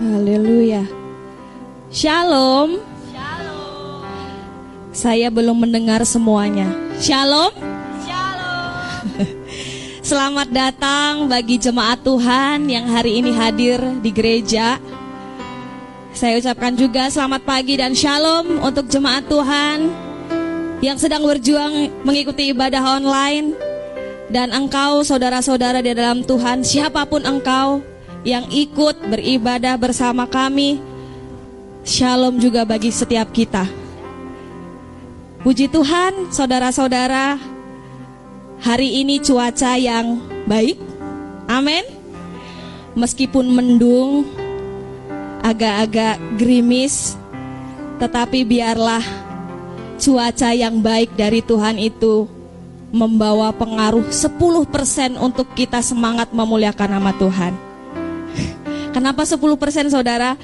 Haleluya. Shalom. Saya belum mendengar semuanya. Shalom. Shalom. Selamat datang bagi jemaat Tuhan yang hari ini hadir di gereja. Saya ucapkan juga selamat pagi dan shalom untuk jemaat Tuhan yang sedang berjuang mengikuti ibadah online dan engkau saudara-saudara di dalam Tuhan siapa pun engkau yang ikut beribadah bersama kami. Shalom juga bagi setiap kita. Puji Tuhan, saudara-saudara, hari ini cuaca yang baik. Amin. Meskipun mendung, agak-agak gerimis, tetapi biarlah cuaca yang baik dari Tuhan itu membawa pengaruh 10% untuk kita semangat memuliakan nama Tuhan. Kenapa 10% saudara?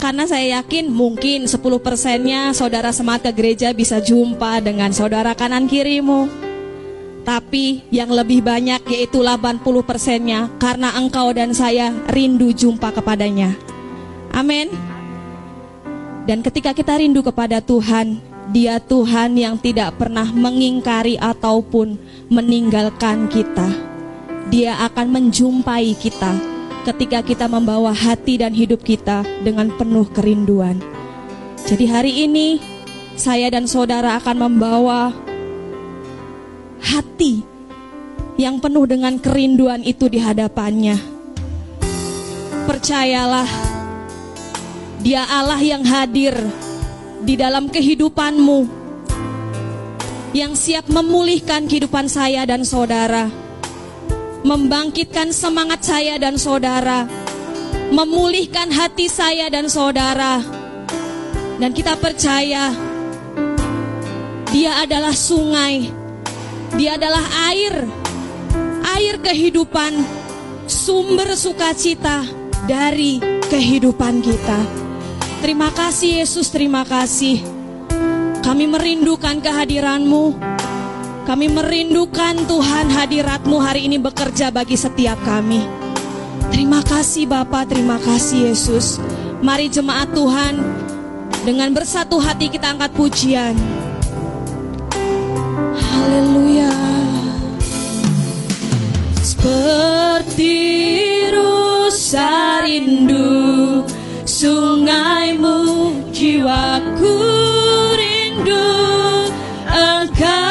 Karena saya yakin mungkin 10 persennya saudara semangat ke gereja bisa jumpa dengan saudara kanan kirimu. Tapi yang lebih banyak yaitu 80 persennya karena engkau dan saya rindu jumpa kepadanya. Amin. Dan ketika kita rindu kepada Tuhan, dia Tuhan yang tidak pernah mengingkari ataupun meninggalkan kita. Dia akan menjumpai kita ketika kita membawa hati dan hidup kita dengan penuh kerinduan. Jadi hari ini saya dan saudara akan membawa hati yang penuh dengan kerinduan itu di hadapannya. Percayalah, Dia Allah yang hadir di dalam kehidupanmu, yang siap memulihkan kehidupan saya dan saudara membangkitkan semangat saya dan saudara, memulihkan hati saya dan saudara. Dan kita percaya dia adalah sungai, dia adalah air, air kehidupan, sumber sukacita dari kehidupan kita. Terima kasih Yesus, terima kasih. Kami merindukan kehadiranmu. Kami merindukan Tuhan hadiratmu hari ini bekerja bagi setiap kami. Terima kasih Bapak, terima kasih Yesus. Mari jemaat Tuhan, dengan bersatu hati kita angkat pujian. Haleluya. Seperti rusa rindu sungaimu jiwaku kembali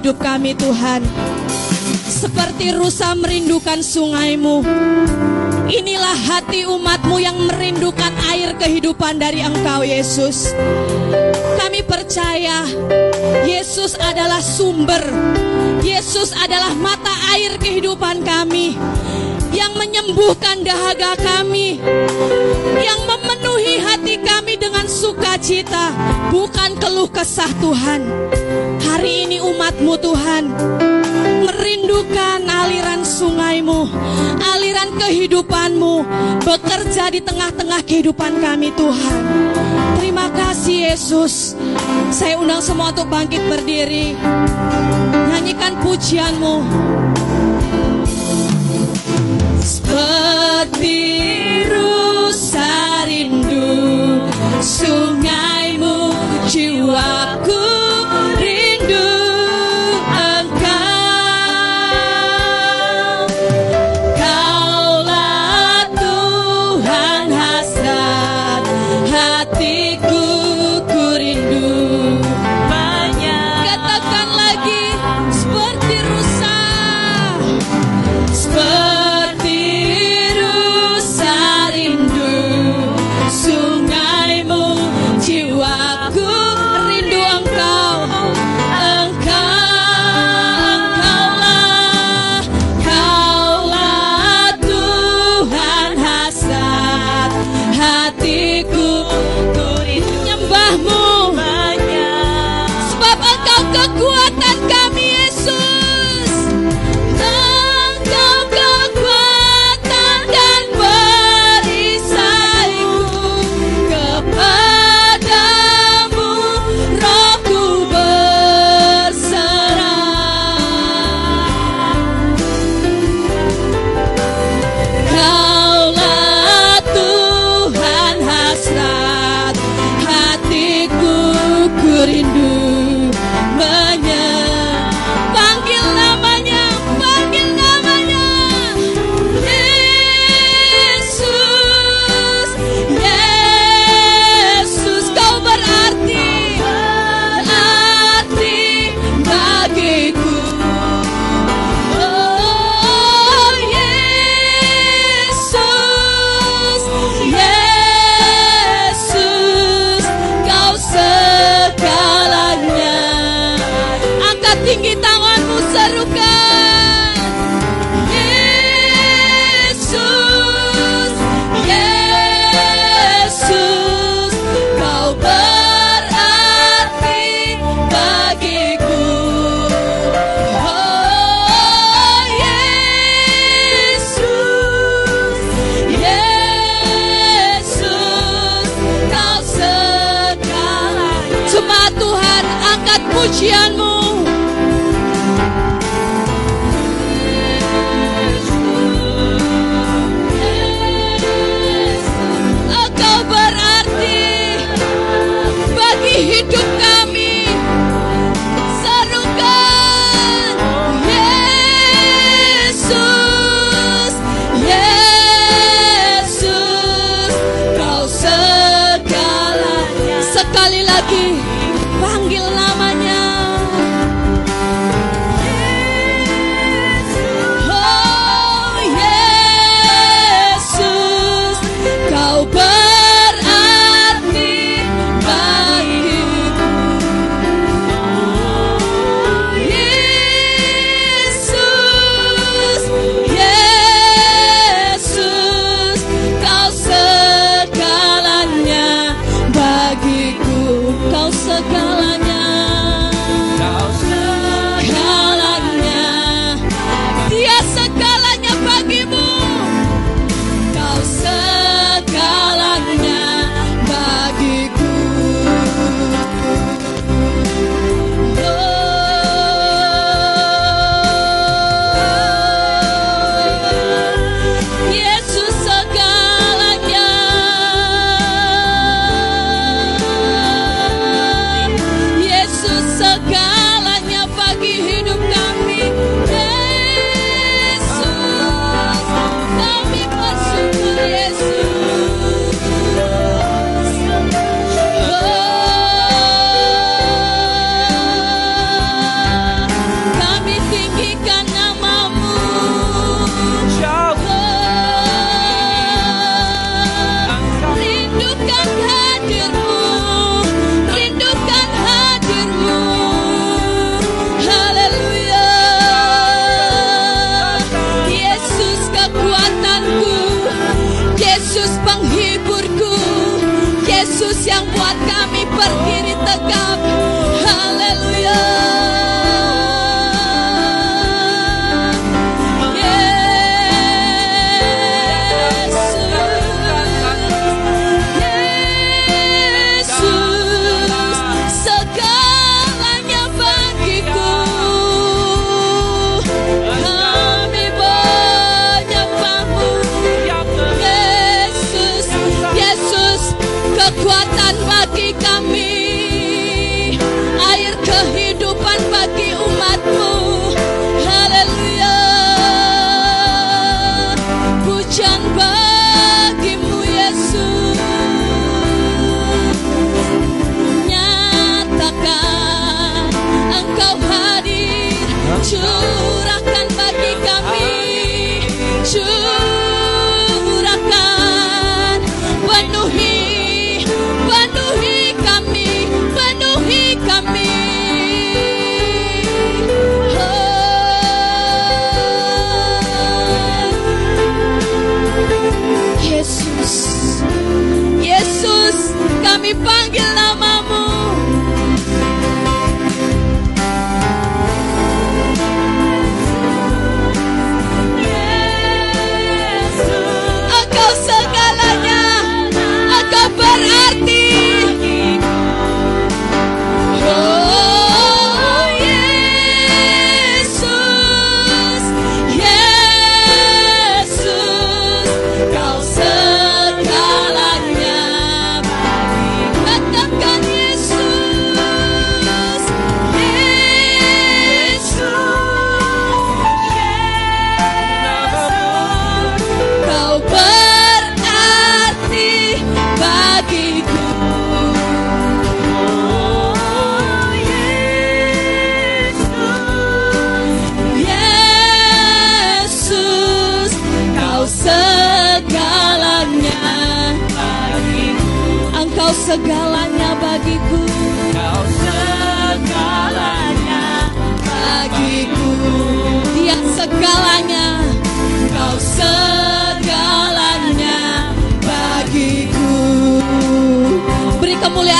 hidup kami Tuhan. Seperti rusa merindukan sungaimu. Inilah hati umatmu yang merindukan air kehidupan dari engkau Yesus. Kami percaya Yesus adalah sumber. Yesus adalah mata air kehidupan kami yang menyembuhkan dahaga kami, yang memenuhi hati kami dengan sukacita, bukan keluh kesah Tuhan. Hari ini umatmu Tuhan merindukan aliran sungaimu, aliran kehidupanmu, bekerja di tengah-tengah kehidupan kami Tuhan. Terima kasih Yesus. Saya undang semua untuk bangkit berdiri. Nyanyikan pujianmu. Rugby.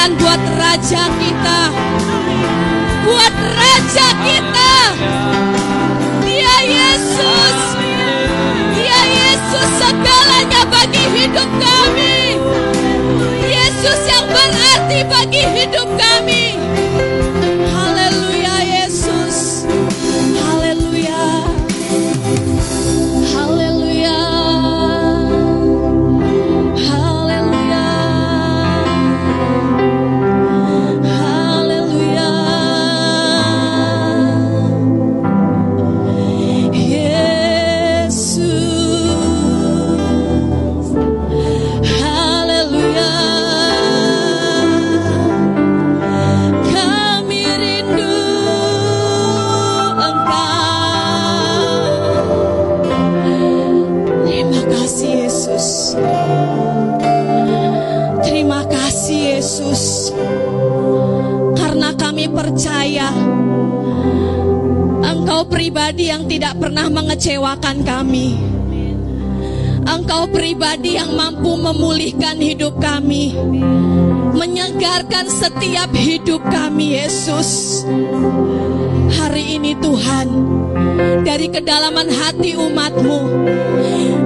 Kemuliaan buat Raja kita. Buat Raja kita. Dia Yesus. Dia Yesus segalanya bagi hidup kami. Yesus yang berarti bagi hidup kami mengecewakan kami. Engkau pribadi yang mampu memulihkan hidup kami Menyegarkan setiap hidup kami Yesus. Hari ini Tuhan Dari kedalaman hati umatmu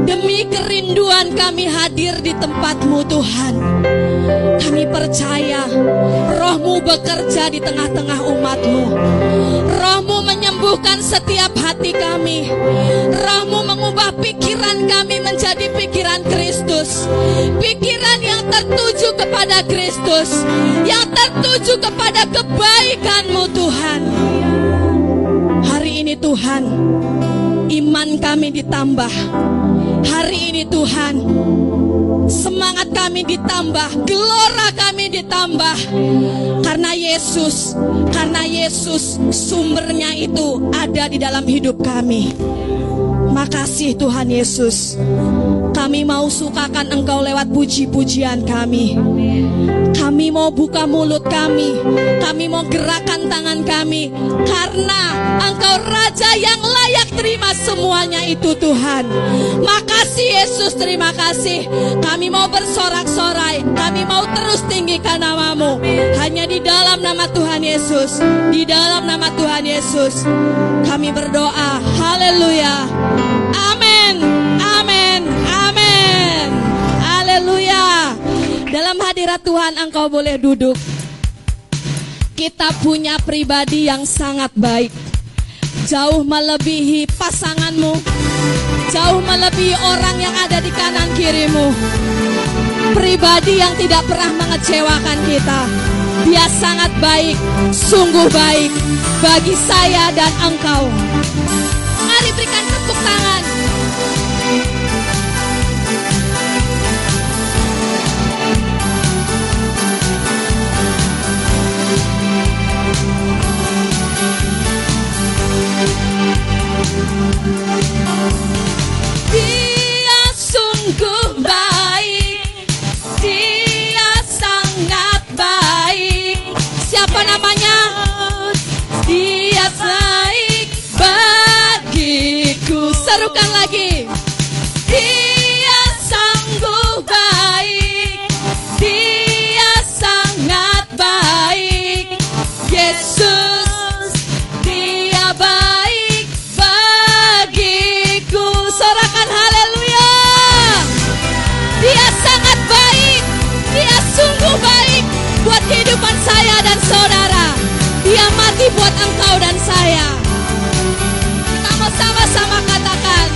Demi kerinduan kami hadir di tempatmu Tuhan. Kami percaya Rohmu bekerja di tengah-tengah umatmu. Rohmu menyembuhkan setiap hati kami. Rohmu mengubah pikiran kami menjadi pikiran Kristus. Pikiran yang tertuju kepada Kristus. Yang tertuju kepada kebaikanmu Tuhan. Hari ini Tuhan Iman kami ditambah. Hari ini Tuhan Semangat kami ditambah Gelora kami ditambah. Karena Yesus Karena Yesus Sumbernya itu ada di dalam hidup kami. Makasih Tuhan Yesus Kami mau sukakan Engkau lewat puji-pujian kami Kami mau buka mulut kami Kami mau gerakan tangan kami Karena Engkau Raja yang layak terima semuanya itu Tuhan. Makasih Yesus, terima kasih. Kami mau bersorak-sorai, kami mau terus tinggikan namamu. Hanya di dalam nama Tuhan Yesus, di dalam nama Tuhan Yesus. Kami berdoa, haleluya. Hadirat Tuhan engkau boleh duduk. Kita punya pribadi yang sangat baik jauh melebihi pasanganmu, jauh melebihi orang yang ada di kanan kirimu. Pribadi yang tidak pernah mengecewakan kita. Dia sangat baik, sungguh baik bagi saya dan engkau. Mari berikan tepuk tangan. Saya dan saudara. Dia mati buat engkau dan saya. Kita mau sama-sama katakan.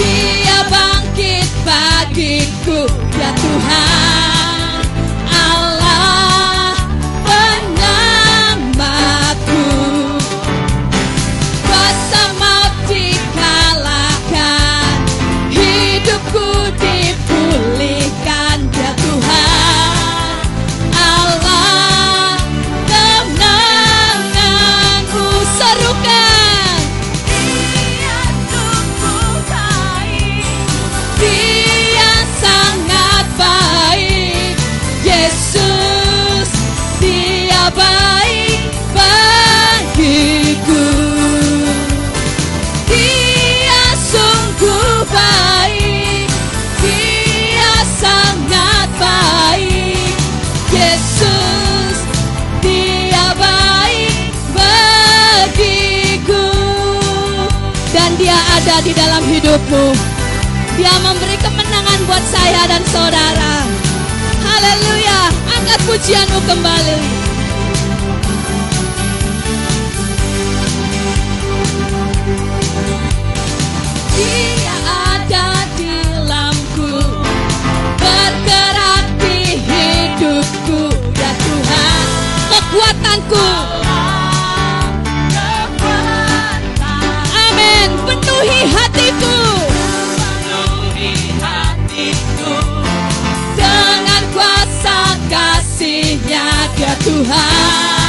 Dia bangkit bagiku ya Tuhan di dalam hidupmu dia memberi kemenangan buat saya dan saudara. Haleluya. Angkat pujianmu kembali. Dia ada di dalamku. Bergerak di hidupku. Ya Tuhan. Kekuatanku. Penuhi hatiku. dengan kuasa kasihnya dia Tuhan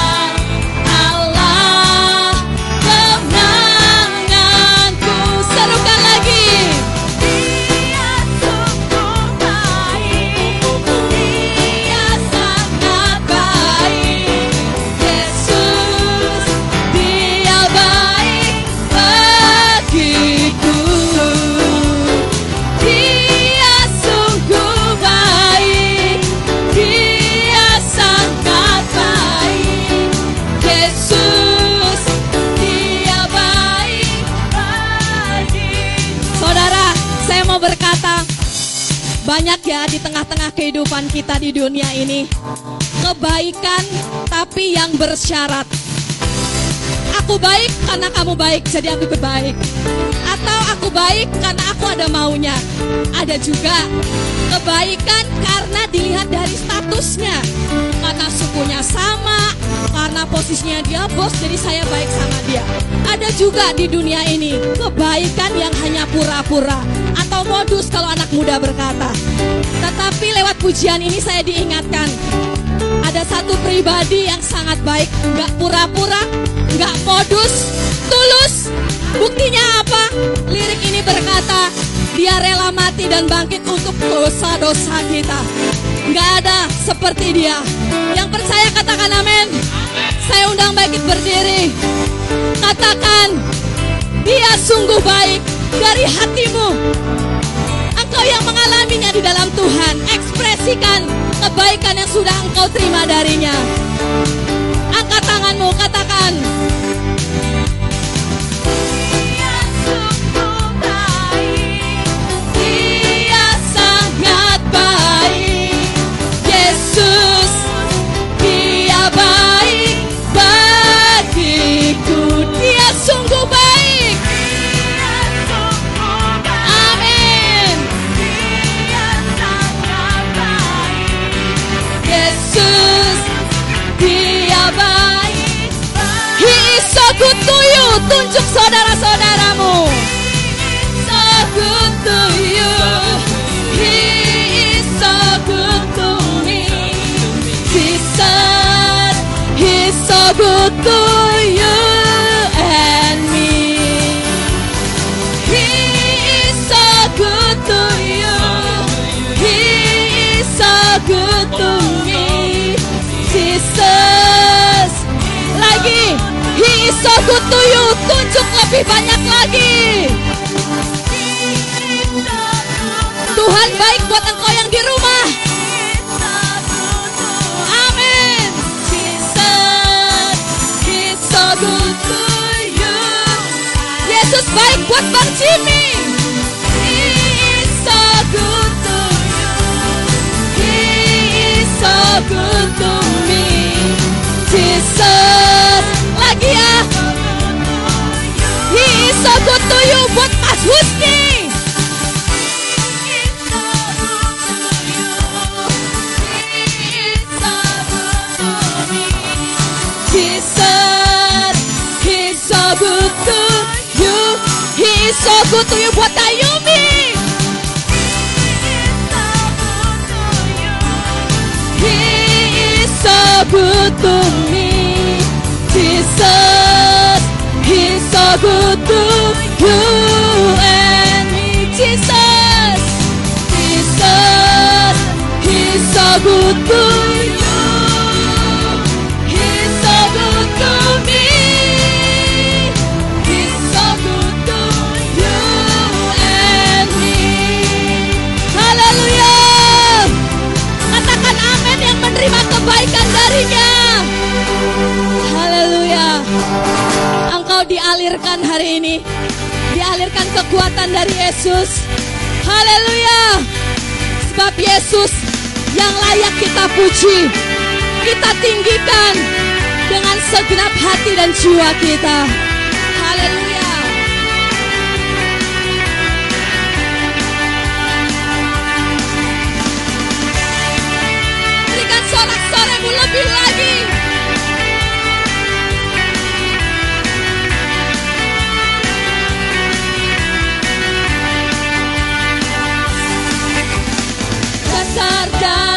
kehidupan kita di dunia ini kebaikan tapi yang bersyarat. Aku baik karena kamu baik, jadi aku ikut baik. Atau aku baik karena aku ada maunya. Ada juga kebaikan karena dilihat dari statusnya. Karena sukunya sama, karena posisinya dia bos, jadi saya baik sama dia. Ada juga di dunia ini kebaikan yang hanya pura-pura modus kalau anak muda berkata. Tetapi lewat pujian ini saya diingatkan, ada satu pribadi yang sangat baik, nggak pura-pura, nggak modus, tulus. Buktinya apa? Lirik ini berkata, dia rela mati dan bangkit untuk dosa-dosa kita. Nggak ada seperti dia. Yang percaya katakan amin. Saya undang bangkit berdiri. Katakan, dia sungguh baik dari hatimu. Engkau yang mengalaminya di dalam Tuhan, ekspresikan kebaikan yang sudah engkau terima darinya. Angkat tanganmu, katakan, Dia saudara-saudaramu. So good to you. He is so good to me. Jesus, He's so good to you and me. He is so good to you. He is so good to me. Jesus. Lagi. He is so good to you. Lebih banyak lagi. Tuhan baik buat engkau yang di rumah. Amin. Yesus baik buat Bang Jimmy. So good to me. Jesus. Lagi ya. He is so buat Mas Husni. He's so good to you. He is so good to buat Ayumi. He is so good to me. Good to you and me. Jesus, He's so good to you. Dialirkan hari ini. Dialirkan kekuatan dari Yesus. Haleluya. Sebab Yesus yang layak kita puji. Kita tinggikan dengan segenap hati dan jiwa kita. Besar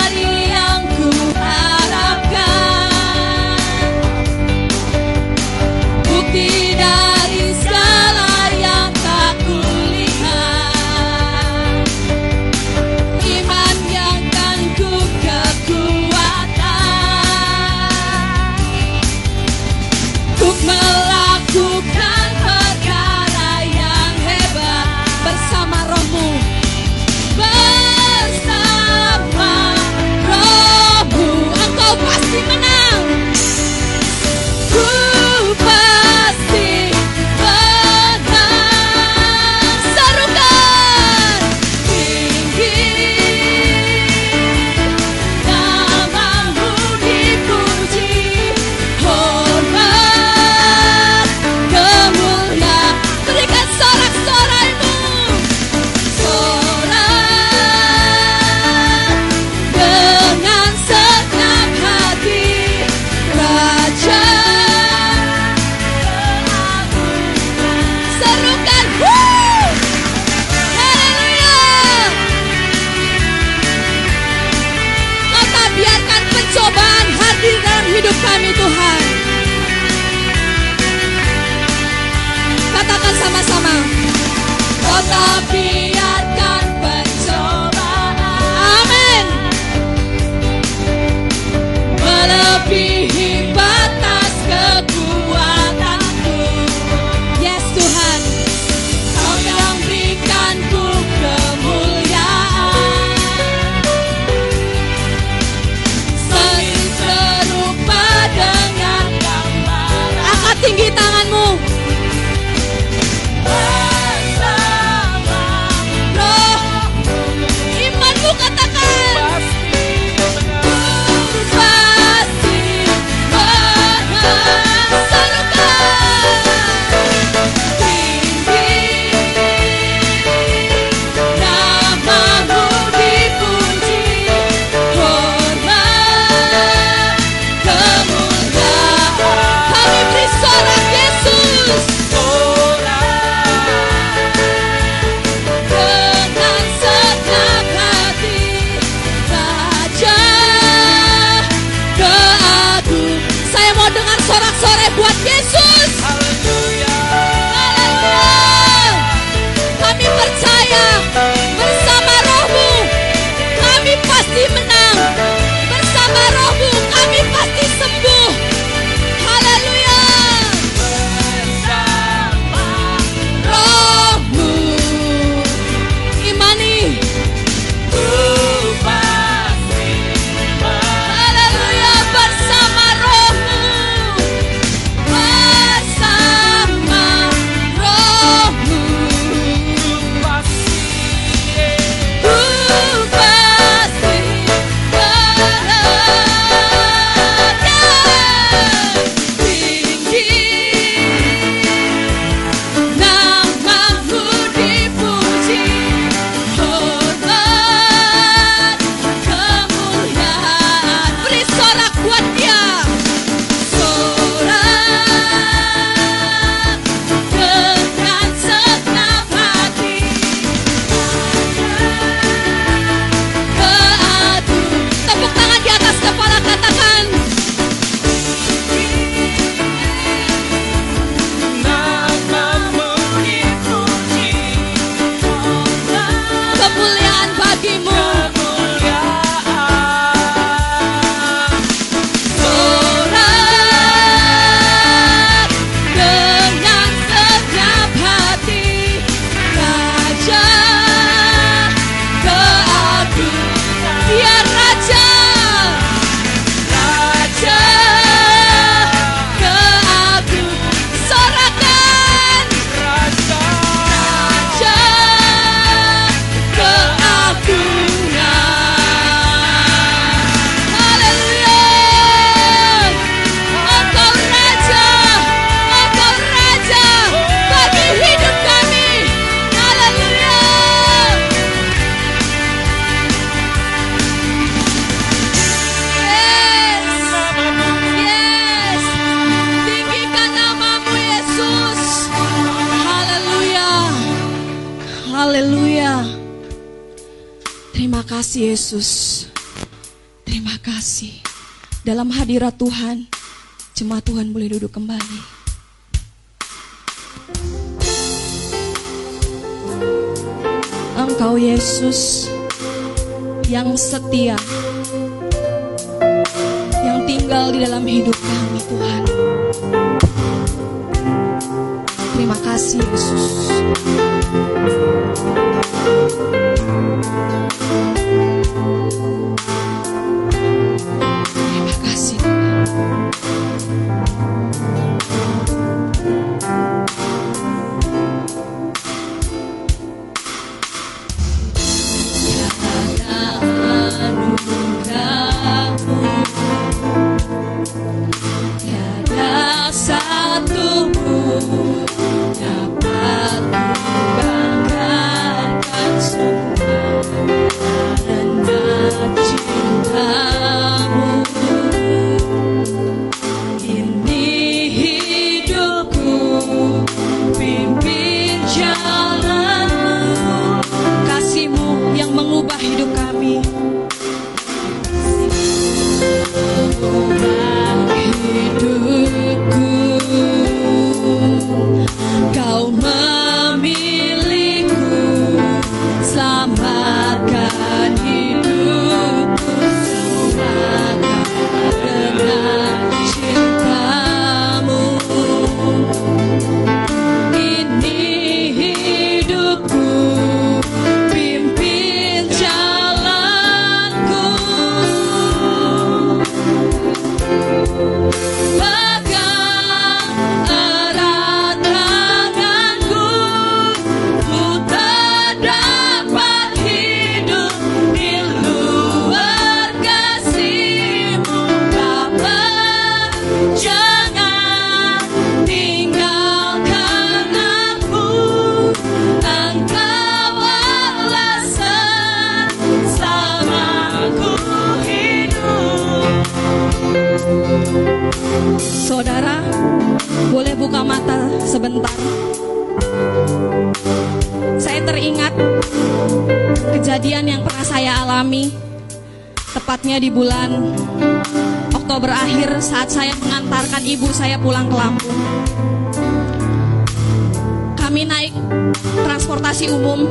transportasi umum,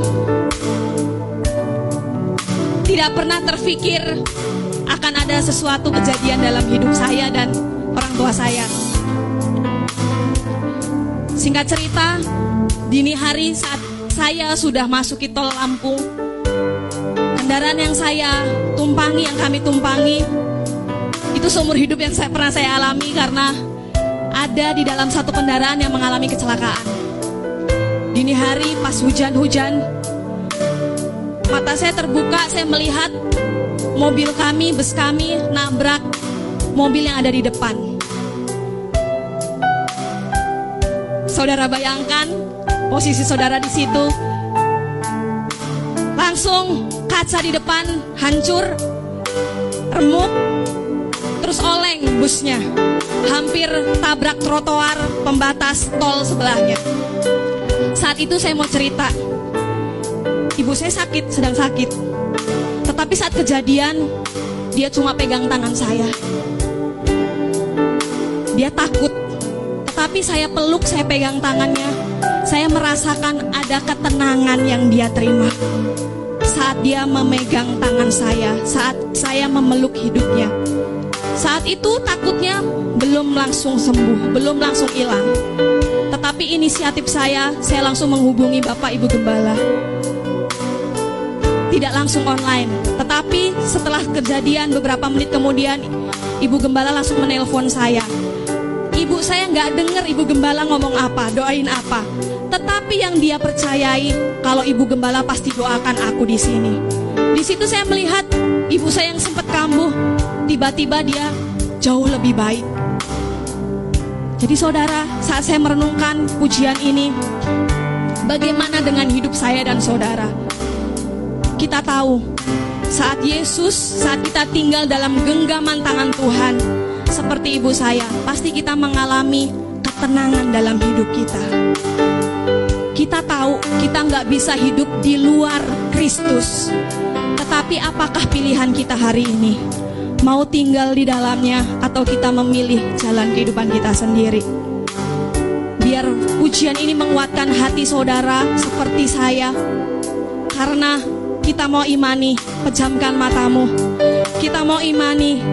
tidak pernah terfikir akan ada sesuatu kejadian dalam hidup saya dan orang tua saya. Singkat cerita, dini hari saat saya sudah masuk ke tol Lampung, kendaraan yang saya tumpangi, yang kami tumpangi, itu seumur hidup yang saya pernah saya alami karena ada di dalam satu kendaraan yang mengalami kecelakaan. Dini hari pas hujan-hujan, mata saya terbuka, saya melihat mobil kami, bus kami nabrak mobil yang ada di depan. Saudara bayangkan posisi saudara di situ. Langsung kaca di depan hancur, remuk, terus oleng busnya. Hampir tabrak trotoar pembatas tol sebelahnya. Saat itu saya mau cerita. Ibu saya sakit, sedang sakit. Tetapi saat kejadian, dia cuma pegang tangan saya. Dia takut. Tetapi saya peluk, saya pegang tangannya. Saya merasakan ada ketenangan yang dia terima. Saat dia memegang tangan saya, saat saya memeluk hidupnya. Saat itu takutnya belum langsung sembuh, belum langsung hilang. Tetapi inisiatif saya, saya langsung menghubungi Bapak Ibu Gembala tidak langsung online. Tetapi setelah kejadian beberapa menit kemudian, Ibu Gembala langsung menelpon saya. Ibu saya nggak dengar Ibu Gembala ngomong apa, doain apa. Tetapi yang dia percayai kalau Ibu Gembala pasti doakan aku di sini. Di situ saya melihat ibu saya yang sempat kambuh, tiba-tiba dia jauh lebih baik. Jadi saudara, saat saya merenungkan pujian ini, bagaimana dengan hidup saya dan saudara? kita tahu saat Yesus, saat kita tinggal dalam genggaman tangan Tuhan, seperti ibu saya, pasti kita mengalami ketenangan dalam hidup kita. Kita tahu kita nggak bisa hidup di luar Kristus. Tetapi apakah pilihan kita hari ini? Mau tinggal di dalamnya atau kita memilih jalan kehidupan kita sendiri? Biar ujian ini menguatkan hati saudara seperti saya. Karena kita mau imani, pejamkan matamu. Kita mau imani,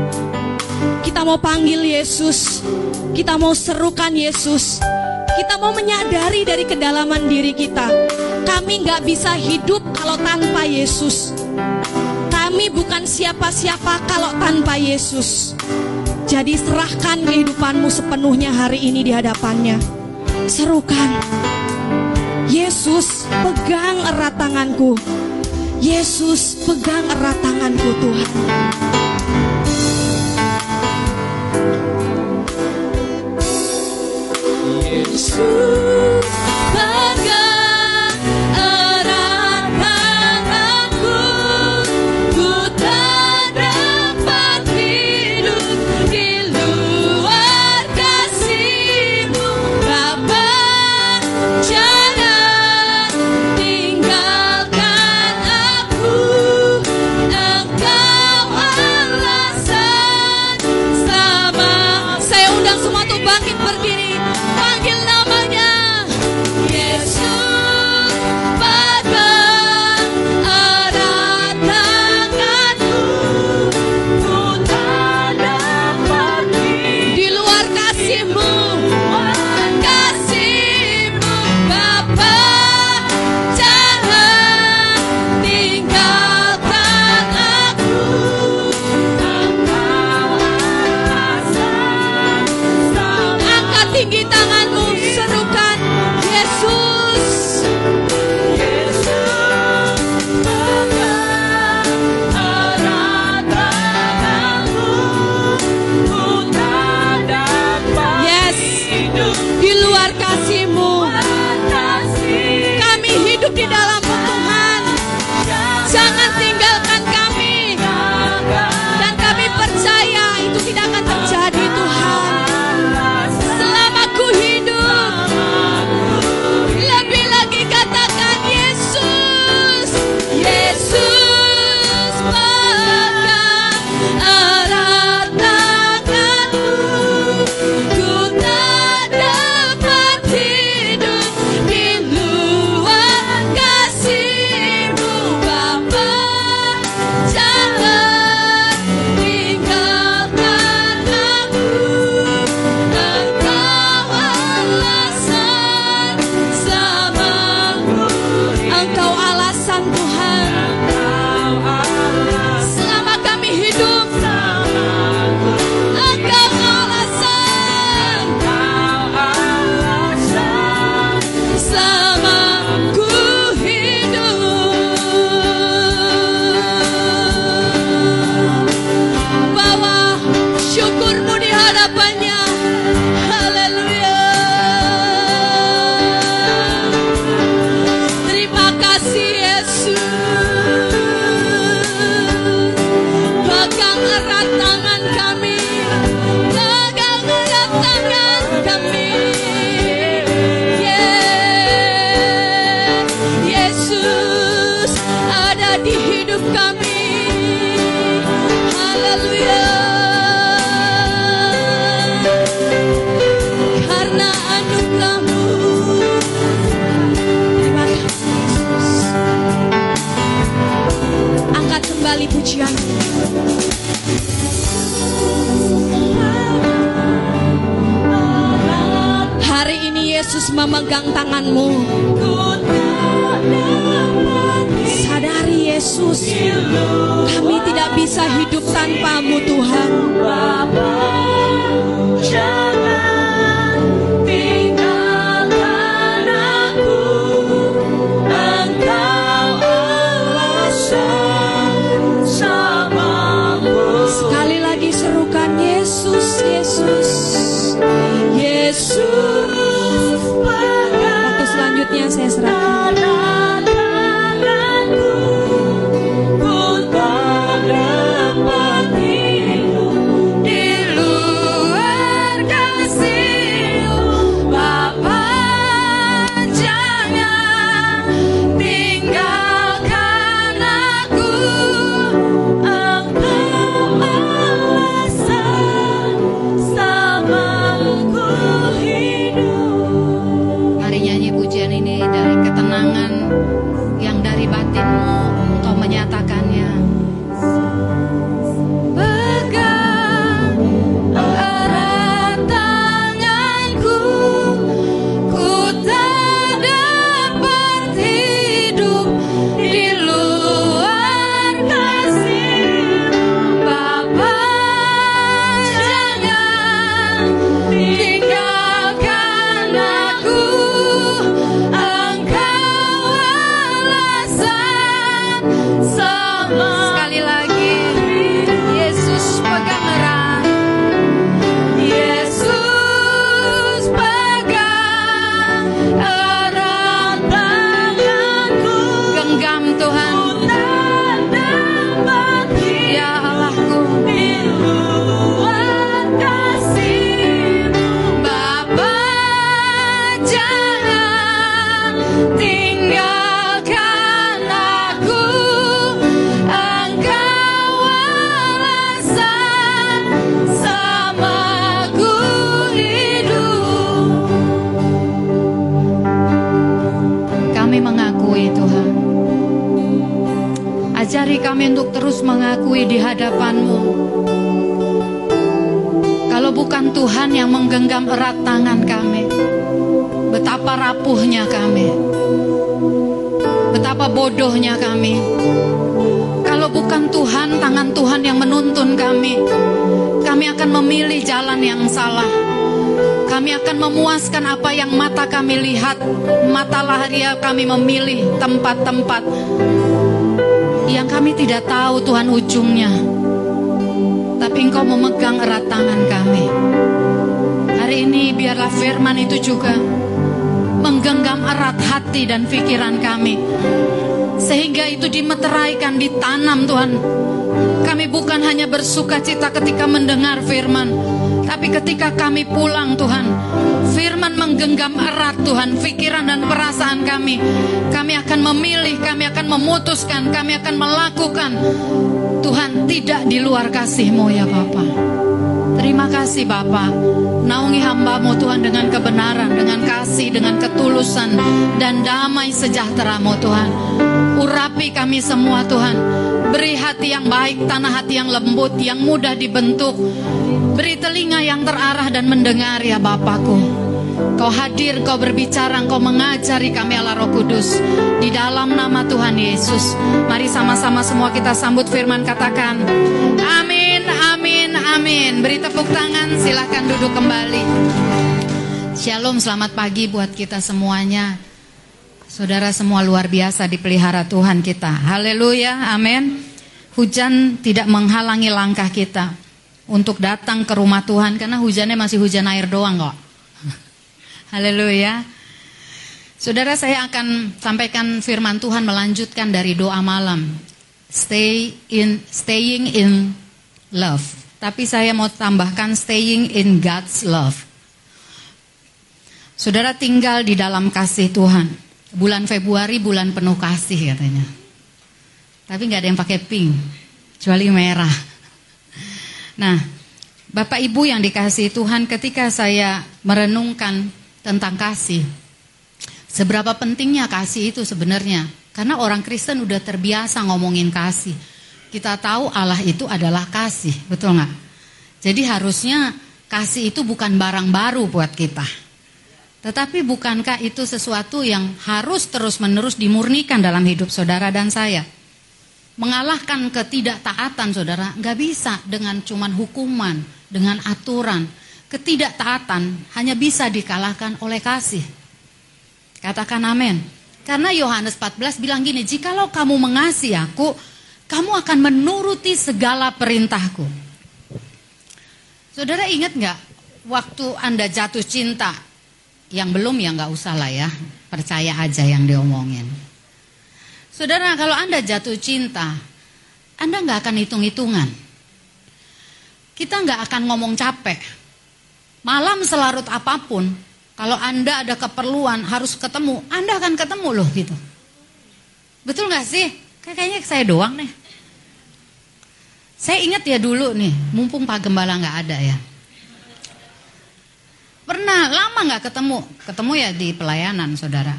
kita mau panggil Yesus. Kita mau serukan Yesus. Kita mau menyadari dari kedalaman diri kita. Kami nggak bisa hidup kalau tanpa Yesus. Kami bukan siapa-siapa kalau tanpa Yesus. Jadi serahkan kehidupanmu sepenuhnya hari ini di hadapannya. Serukan. Yesus, pegang erat tanganku. Yesus, pegang erat tanganku Tuhan. Yesus, pegang memegang tanganmu. Sadari Yesus, kami tidak bisa hidup tanpamu Tuhan. Jangan mengakui di hadapanmu. Kalau bukan Tuhan yang menggenggam erat tangan kami, betapa rapuhnya kami, betapa bodohnya kami. Kalau bukan Tuhan, tangan Tuhan yang menuntun kami, kami akan memilih jalan yang salah. Kami akan memuaskan apa yang mata kami lihat. Mata laharia kami memilih tempat-tempat yang kami tidak tahu Tuhan ujungnya. Tapi Engkau memegang erat tangan kami. Hari ini biarlah firman itu juga menggenggam erat hati dan pikiran kami. Sehingga itu dimeteraikan, ditanam Tuhan. Kami bukan hanya bersuka cita ketika mendengar firman. Tapi ketika kami pulang Tuhan, firman menggenggam erat Tuhan, pikiran dan perasaan kami. Kami akan memilih, kami akan memutuskan, kami akan melakukan. Tuhan tidak di luar kasih-Mu ya Bapak. Terima kasih Bapak. Naungi hambamu Tuhan dengan kebenaran, dengan kasih, dengan ketulusan, dan damai sejahtera-Mu Tuhan. Urapi kami semua Tuhan. Beri hati yang baik, tanah hati yang lembut, yang mudah dibentuk. Beri telinga yang terarah dan mendengar ya Bapakku. Kau hadir, kau berbicara, kau mengajari kami Allah Roh Kudus. Di dalam nama Tuhan Yesus. Mari sama-sama semua kita sambut firman katakan. Amin, amin, amin. Beri tepuk tangan, silahkan duduk kembali. Shalom, selamat pagi buat kita semuanya. Saudara semua luar biasa dipelihara Tuhan kita. Haleluya, amin. Hujan tidak menghalangi langkah kita untuk datang ke rumah Tuhan karena hujannya masih hujan air doang kok. Haleluya. Saudara saya akan sampaikan firman Tuhan melanjutkan dari doa malam. Stay in staying in love. Tapi saya mau tambahkan staying in God's love. Saudara tinggal di dalam kasih Tuhan. Bulan Februari bulan penuh kasih katanya. Tapi nggak ada yang pakai pink, kecuali merah. Nah, Bapak Ibu yang dikasih Tuhan ketika saya merenungkan tentang kasih. Seberapa pentingnya kasih itu sebenarnya? Karena orang Kristen udah terbiasa ngomongin kasih. Kita tahu Allah itu adalah kasih, betul nggak? Jadi harusnya kasih itu bukan barang baru buat kita. Tetapi bukankah itu sesuatu yang harus terus-menerus dimurnikan dalam hidup saudara dan saya? Mengalahkan ketidaktaatan saudara nggak bisa dengan cuman hukuman, dengan aturan, ketidaktaatan hanya bisa dikalahkan oleh kasih. Katakan amin. Karena Yohanes 14 bilang gini, jikalau kamu mengasihi aku, kamu akan menuruti segala perintahku. Saudara ingat nggak waktu Anda jatuh cinta, yang belum ya nggak usah lah ya, percaya aja yang diomongin. Saudara kalau Anda jatuh cinta, Anda nggak akan hitung-hitungan. Kita nggak akan ngomong capek, Malam selarut apa pun, kalau Anda ada keperluan harus ketemu, Anda akan ketemu loh gitu. Betul gak sih? Kayaknya saya doang nih. Saya ingat ya dulu nih, mumpung Pak Gembala gak ada ya. Pernah lama gak ketemu, ketemu ya di pelayanan saudara.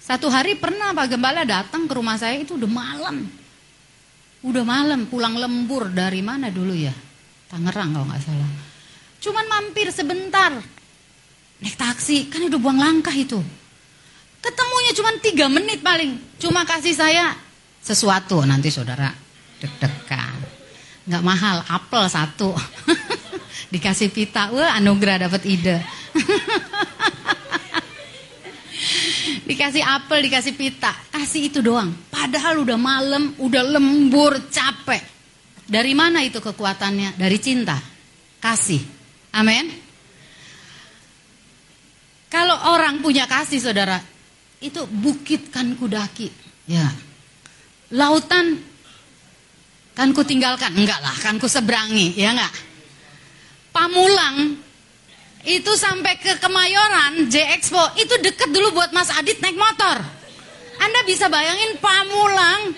Satu hari pernah Pak Gembala datang ke rumah saya itu udah malam. Udah malam, pulang lembur dari mana dulu ya? Tangerang kalau nggak salah. Cuman mampir sebentar. Naik taksi, kan udah buang langkah itu. Ketemunya cuma tiga menit paling. Cuma kasih saya sesuatu nanti saudara deg-degan. Nggak mahal, apel satu. Dikasih pita, wah anugerah dapat ide. dikasih apel, dikasih pita, kasih itu doang. Padahal udah malam, udah lembur, capek. Dari mana itu kekuatannya? Dari cinta, kasih. Amin. Kalau orang punya kasih saudara, itu bukit kan kudaki. Ya. Lautan kan ku tinggalkan. Enggak lah, kan ku seberangi. Ya enggak? Pamulang itu sampai ke Kemayoran, J Expo, itu deket dulu buat Mas Adit naik motor. Anda bisa bayangin Pamulang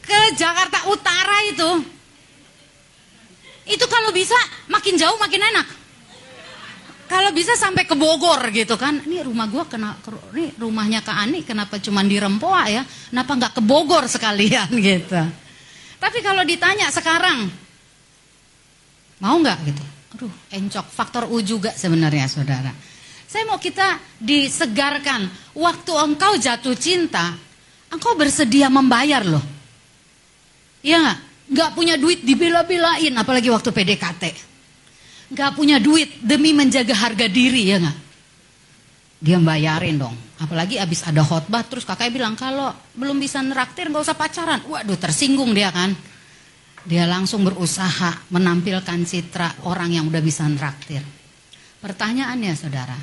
ke Jakarta Utara itu. Itu kalau bisa makin jauh makin enak. Kalau bisa sampai ke Bogor gitu kan. Ini rumah gua kena ini rumahnya Kak Ani kenapa cuma di Rempoa ya? Kenapa nggak ke Bogor sekalian gitu. Tapi kalau ditanya sekarang, mau nggak gitu? Aduh, encok. Faktor U juga sebenarnya, saudara. Saya mau kita disegarkan. Waktu engkau jatuh cinta, engkau bersedia membayar loh. Nggak? Nggak punya duit dibela-belain, apalagi waktu PDKT. Nggak punya duit demi menjaga harga diri, ya nggak? Dia bayarin dong. Apalagi abis ada khotbah, terus kakaknya bilang kalau belum bisa neraktir nggak usah pacaran. Waduh, tersinggung dia kan. Dia langsung berusaha menampilkan citra orang yang udah bisa neraktir. Pertanyaannya saudara,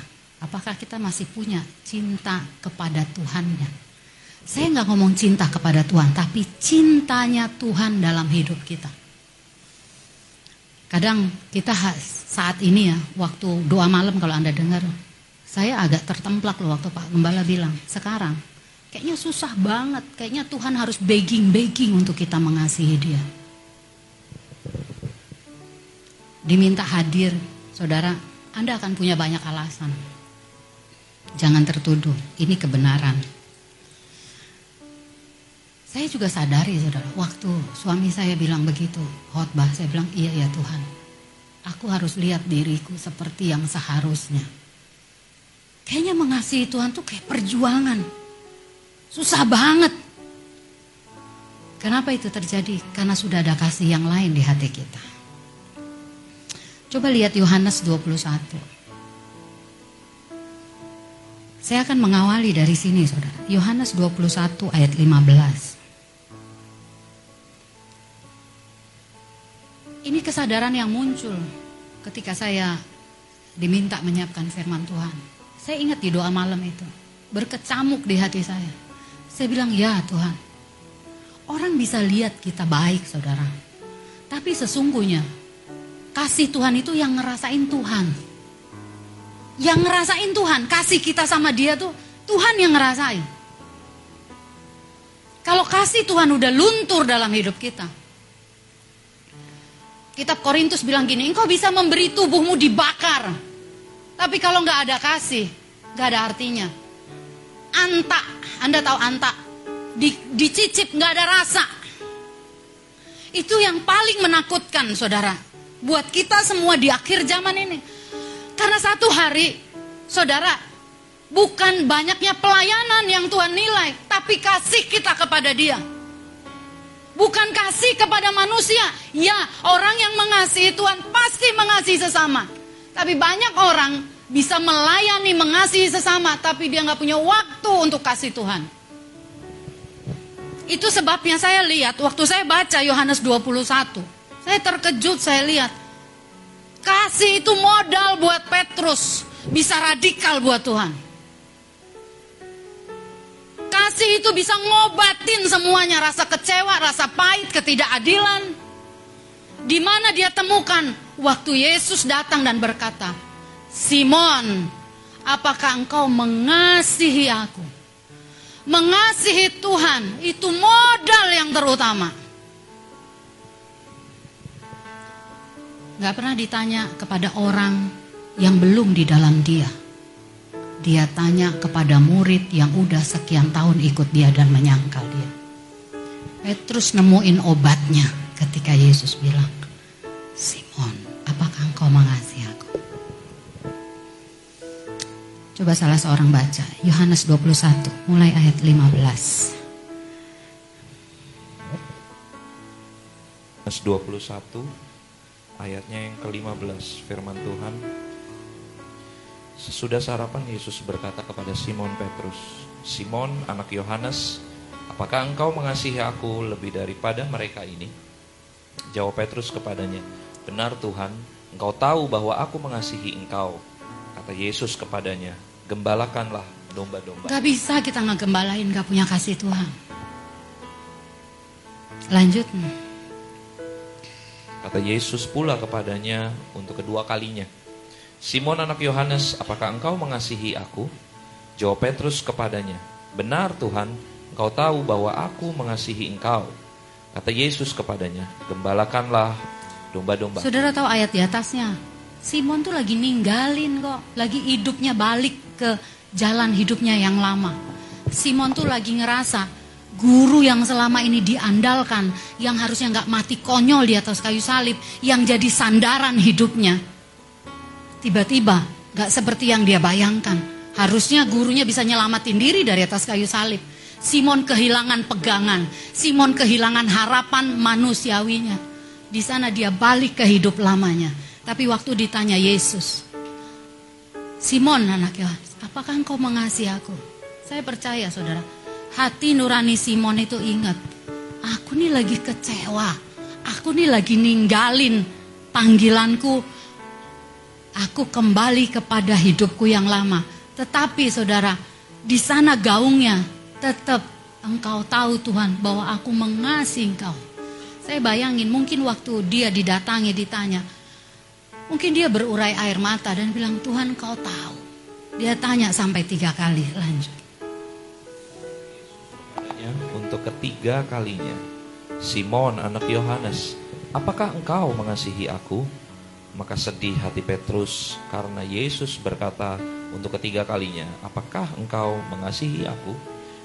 Apakah kita masih punya cinta kepada Tuhannya? Saya nggak ngomong cinta kepada Tuhan, tapi cintanya Tuhan dalam hidup kita. Kadang kita saat ini ya, waktu doa malam kalau Anda dengar, saya agak tertemplak loh waktu Pak Gembala bilang, sekarang kayaknya susah banget, kayaknya Tuhan harus begging-begging untuk kita mengasihi dia. Diminta hadir, saudara, Anda akan punya banyak alasan. Jangan tertuduh, ini kebenaran. Saya juga sadari saudara, waktu suami saya bilang begitu, khotbah, saya bilang iya ya Tuhan. Aku harus lihat diriku seperti yang seharusnya. Kayaknya mengasihi Tuhan tuh kayak perjuangan. Susah banget. Kenapa itu terjadi? Karena sudah ada kasih yang lain di hati kita. Coba lihat Yohanes 21. Saya akan mengawali dari sini, Saudara. Yohanes 21 ayat 15. Ini kesadaran yang muncul ketika saya diminta menyiapkan firman Tuhan. Saya ingat di doa malam itu, berkecamuk di hati saya. Saya bilang, "Ya Tuhan, orang bisa lihat kita baik, Saudara. Tapi sesungguhnya kasih Tuhan itu yang ngerasain Tuhan." yang ngerasain Tuhan, kasih kita sama dia tuh Tuhan yang ngerasain. Kalau kasih Tuhan udah luntur dalam hidup kita. Kitab Korintus bilang gini, engkau bisa memberi tubuhmu dibakar. Tapi kalau nggak ada kasih, nggak ada artinya. Anta, Anda tahu anta, di, dicicip nggak ada rasa. Itu yang paling menakutkan saudara. Buat kita semua di akhir zaman ini. Karena satu hari, saudara, bukan banyaknya pelayanan yang Tuhan nilai, tapi kasih kita kepada Dia. Bukan kasih kepada manusia. Ya, orang yang mengasihi Tuhan pasti mengasihi sesama. Tapi banyak orang bisa melayani, mengasihi sesama, tapi dia nggak punya waktu untuk kasih Tuhan. Itu sebabnya saya lihat waktu saya baca Yohanes 21. Saya terkejut saya lihat Kasih itu modal buat Petrus. Bisa radikal buat Tuhan. Kasih itu bisa ngobatin semuanya. Rasa kecewa, rasa pahit, ketidakadilan. Di mana dia temukan waktu Yesus datang dan berkata, Simon, apakah engkau mengasihi aku? Mengasihi Tuhan itu modal yang terutama. Gak pernah ditanya kepada orang yang belum di dalam dia. Dia tanya kepada murid yang udah sekian tahun ikut dia dan menyangkal dia. Petrus nemuin obatnya ketika Yesus bilang, Simon, apakah engkau mengasihi aku? Coba salah seorang baca, Yohanes 21, mulai ayat 15. Yohanes 21 ayatnya yang ke-15 firman Tuhan Sesudah sarapan Yesus berkata kepada Simon Petrus Simon anak Yohanes apakah engkau mengasihi aku lebih daripada mereka ini? Jawab Petrus kepadanya Benar Tuhan engkau tahu bahwa aku mengasihi engkau Kata Yesus kepadanya. Gembalakanlah domba-domba. Gak bisa kita ngegembalain gak punya kasih Tuhan. Lanjut. Kata Yesus pula kepadanya untuk kedua kalinya, Simon anak Yohanes, apakah engkau mengasihi aku? Jawab Petrus kepadanya, Benar Tuhan, engkau tahu bahwa aku mengasihi engkau. Kata Yesus kepadanya, Gembalakanlah domba-domba. Saudara tahu ayat di atasnya, Simon tuh lagi ninggalin kok, lagi hidupnya balik ke jalan hidupnya yang lama. Simon tuh lagi ngerasa Guru yang selama ini diandalkan, yang harusnya nggak mati konyol di atas kayu salib, yang jadi sandaran hidupnya. Tiba-tiba nggak seperti yang dia bayangkan. Harusnya gurunya bisa nyelamatin diri dari atas kayu salib. Simon kehilangan pegangan, Simon kehilangan harapan manusiawinya. Di sana dia balik ke hidup lamanya. Tapi waktu ditanya Yesus, Simon anak Yohanes, apakah engkau mengasihi aku? Saya percaya saudara, hati nurani Simon itu ingat, aku nih lagi kecewa, aku nih lagi ninggalin panggilanku, aku kembali kepada hidupku yang lama. Tetapi saudara, di sana gaungnya tetap engkau tahu Tuhan bahwa aku mengasihi engkau. Saya bayangin mungkin waktu dia didatangi ditanya, mungkin dia berurai air mata dan bilang Tuhan kau tahu. Dia tanya sampai tiga kali lanjut. Ya, untuk ketiga kalinya, Simon anak Yohanes, apakah engkau mengasihi aku? Maka sedih hati Petrus karena Yesus berkata untuk ketiga kalinya, apakah engkau mengasihi aku?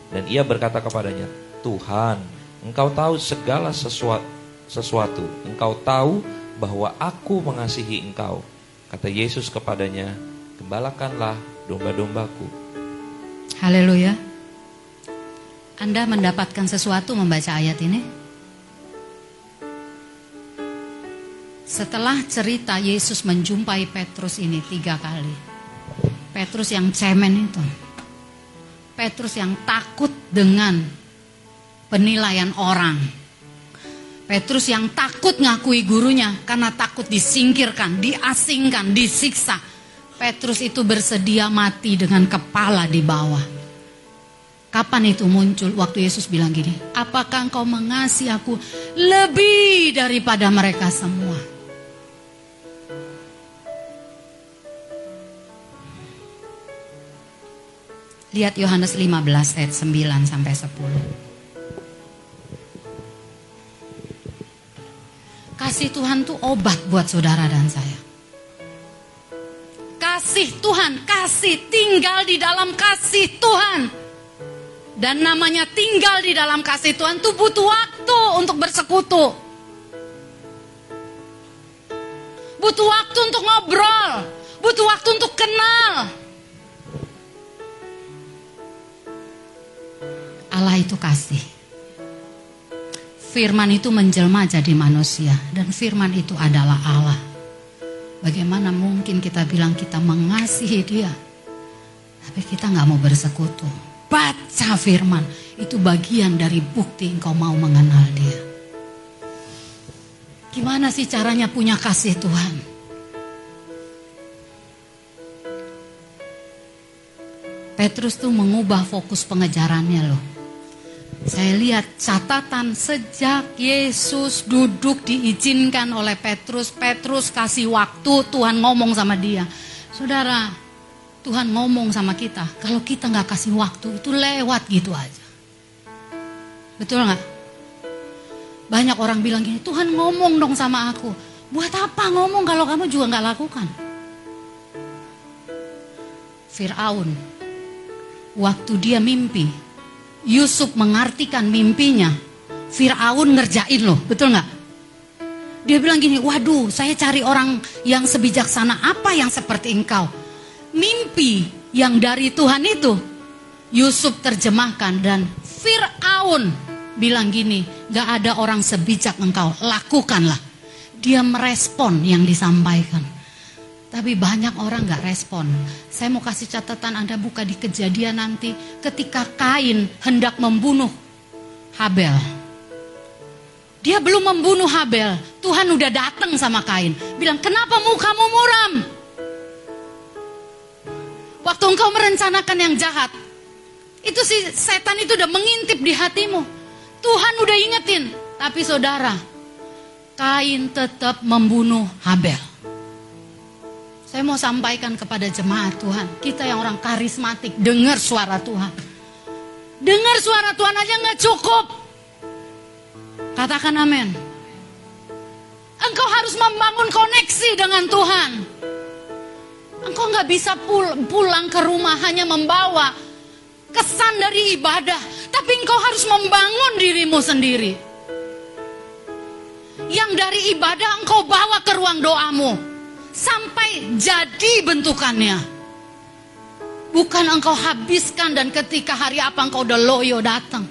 Dan ia berkata kepadanya, Tuhan, engkau tahu segala sesuatu. Engkau tahu bahwa aku mengasihi engkau. Kata Yesus kepadanya, gembalakanlah domba-dombaku. Haleluya. Anda mendapatkan sesuatu membaca ayat ini? Setelah cerita Yesus menjumpai Petrus ini tiga kali. Petrus yang cemen itu. Petrus yang takut dengan penilaian orang. Petrus yang takut ngakui gurunya karena takut disingkirkan, diasingkan, disiksa. Petrus itu bersedia mati dengan kepala di bawah. Kapan itu muncul? Waktu Yesus bilang gini, apakah engkau mengasihi aku lebih daripada mereka semua? Lihat Yohanes 15 ayat 9 sampai 10. Kasih Tuhan tuh obat buat saudara dan saya. Kasih Tuhan, kasih tinggal di dalam kasih Tuhan. Dan namanya tinggal di dalam kasih Tuhan itu butuh waktu untuk bersekutu. Butuh waktu untuk ngobrol. Butuh waktu untuk kenal. Allah itu kasih. Firman itu menjelma jadi manusia. Dan firman itu adalah Allah. Bagaimana mungkin kita bilang kita mengasihi dia. Tapi kita nggak mau bersekutu baca firman. Itu bagian dari bukti engkau mau mengenal dia. Gimana sih caranya punya kasih Tuhan? Petrus tuh mengubah fokus pengejarannya loh. Saya lihat catatan sejak Yesus duduk diizinkan oleh Petrus. Petrus kasih waktu Tuhan ngomong sama dia. Saudara, Tuhan ngomong sama kita, kalau kita nggak kasih waktu itu lewat gitu aja. Betul nggak? Banyak orang bilang gini, Tuhan ngomong dong sama aku. Buat apa ngomong kalau kamu juga nggak lakukan? Fir'aun, waktu dia mimpi, Yusuf mengartikan mimpinya, Fir'aun ngerjain loh, betul nggak? Dia bilang gini, waduh saya cari orang yang sebijaksana apa yang seperti engkau mimpi yang dari Tuhan itu Yusuf terjemahkan dan Fir'aun bilang gini, gak ada orang sebijak engkau, lakukanlah. Dia merespon yang disampaikan. Tapi banyak orang gak respon. Saya mau kasih catatan Anda buka di kejadian nanti ketika Kain hendak membunuh Habel. Dia belum membunuh Habel, Tuhan udah datang sama Kain. Bilang, kenapa mukamu muram? Waktu engkau merencanakan yang jahat, itu si setan itu udah mengintip di hatimu. Tuhan udah ingetin, tapi saudara, Kain tetap membunuh Habel. Saya mau sampaikan kepada jemaat Tuhan, kita yang orang karismatik, dengar suara Tuhan. Dengar suara Tuhan aja nggak cukup. Katakan amin. Engkau harus membangun koneksi dengan Tuhan. Engkau nggak bisa pulang ke rumah hanya membawa kesan dari ibadah, Tapi engkau harus membangun dirimu sendiri. Yang dari ibadah engkau bawa ke ruang doamu. Sampai jadi bentukannya. Bukan engkau habiskan dan ketika hari apa engkau udah loyo datang.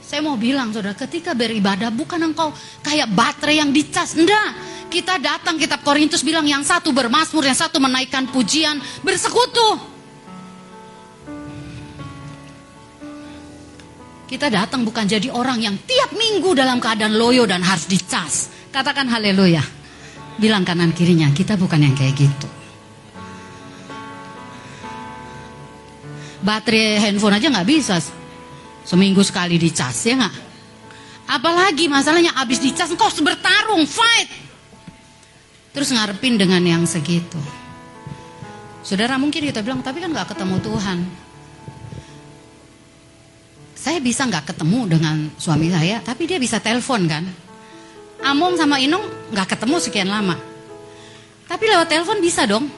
Saya mau bilang saudara, ketika beribadah bukan engkau kayak baterai yang dicas. Enggak, kita datang kitab Korintus bilang yang satu bermasmur, yang satu menaikkan pujian, bersekutu. Kita datang bukan jadi orang yang tiap minggu dalam keadaan loyo dan harus dicas. Katakan haleluya. Bilang kanan kirinya, kita bukan yang kayak gitu. Baterai handphone aja nggak bisa seminggu sekali dicas ya nggak? Apalagi masalahnya habis dicas engkau bertarung, fight. Terus ngarepin dengan yang segitu. Saudara mungkin kita bilang, tapi kan nggak ketemu Tuhan saya bisa nggak ketemu dengan suami saya, tapi dia bisa telepon kan. Among sama Inung nggak ketemu sekian lama. Tapi lewat telepon bisa dong.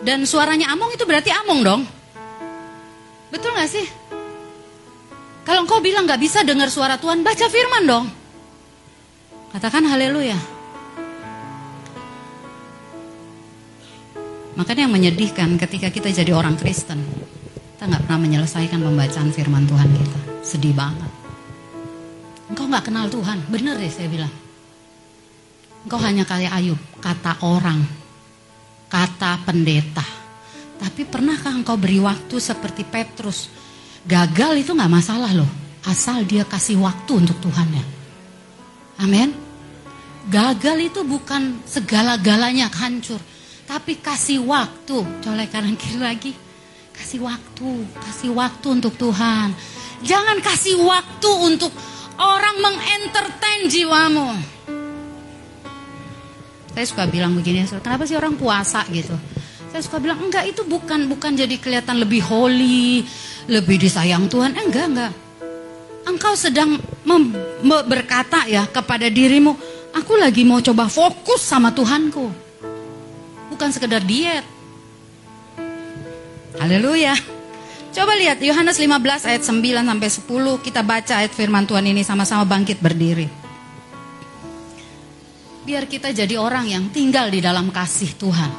Dan suaranya Among itu berarti Among dong. Betul nggak sih? Kalau engkau bilang nggak bisa dengar suara Tuhan, baca firman dong. Katakan haleluya. Makanya yang menyedihkan ketika kita jadi orang Kristen, kita nggak pernah menyelesaikan pembacaan firman Tuhan kita. Sedih banget. Engkau nggak kenal Tuhan, bener deh saya bilang. Engkau hanya kayak Ayub, kata orang, kata pendeta. Tapi pernahkah engkau beri waktu seperti Petrus? Gagal itu nggak masalah loh, asal dia kasih waktu untuk Tuhan ya. Amin. Gagal itu bukan segala-galanya hancur, tapi kasih waktu. Colek kanan kiri lagi Kasih waktu, kasih waktu untuk Tuhan. Jangan kasih waktu untuk orang mengentertain jiwamu. Saya suka bilang begini, kenapa sih orang puasa gitu? Saya suka bilang enggak itu bukan bukan jadi kelihatan lebih holy, lebih disayang Tuhan. Eh, enggak enggak. Engkau sedang berkata ya kepada dirimu, aku lagi mau coba fokus sama Tuhanku. Bukan sekedar diet. Haleluya. Coba lihat Yohanes 15 ayat 9 sampai 10 kita baca ayat firman Tuhan ini sama-sama bangkit berdiri. Biar kita jadi orang yang tinggal di dalam kasih Tuhan.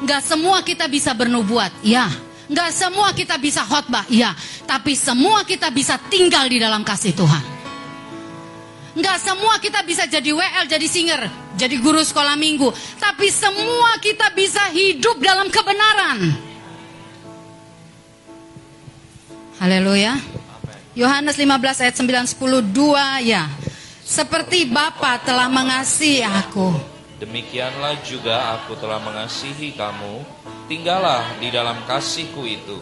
Gak semua kita bisa bernubuat, ya. Gak semua kita bisa khotbah, ya. Tapi semua kita bisa tinggal di dalam kasih Tuhan. Gak semua kita bisa jadi WL, jadi singer, jadi guru sekolah minggu. Tapi semua kita bisa hidup dalam kebenaran. Haleluya. Yohanes 15 ayat 9 10 2 ya. Seperti Bapa telah mengasihi aku. Demikianlah juga aku telah mengasihi kamu. Tinggallah di dalam kasihku itu.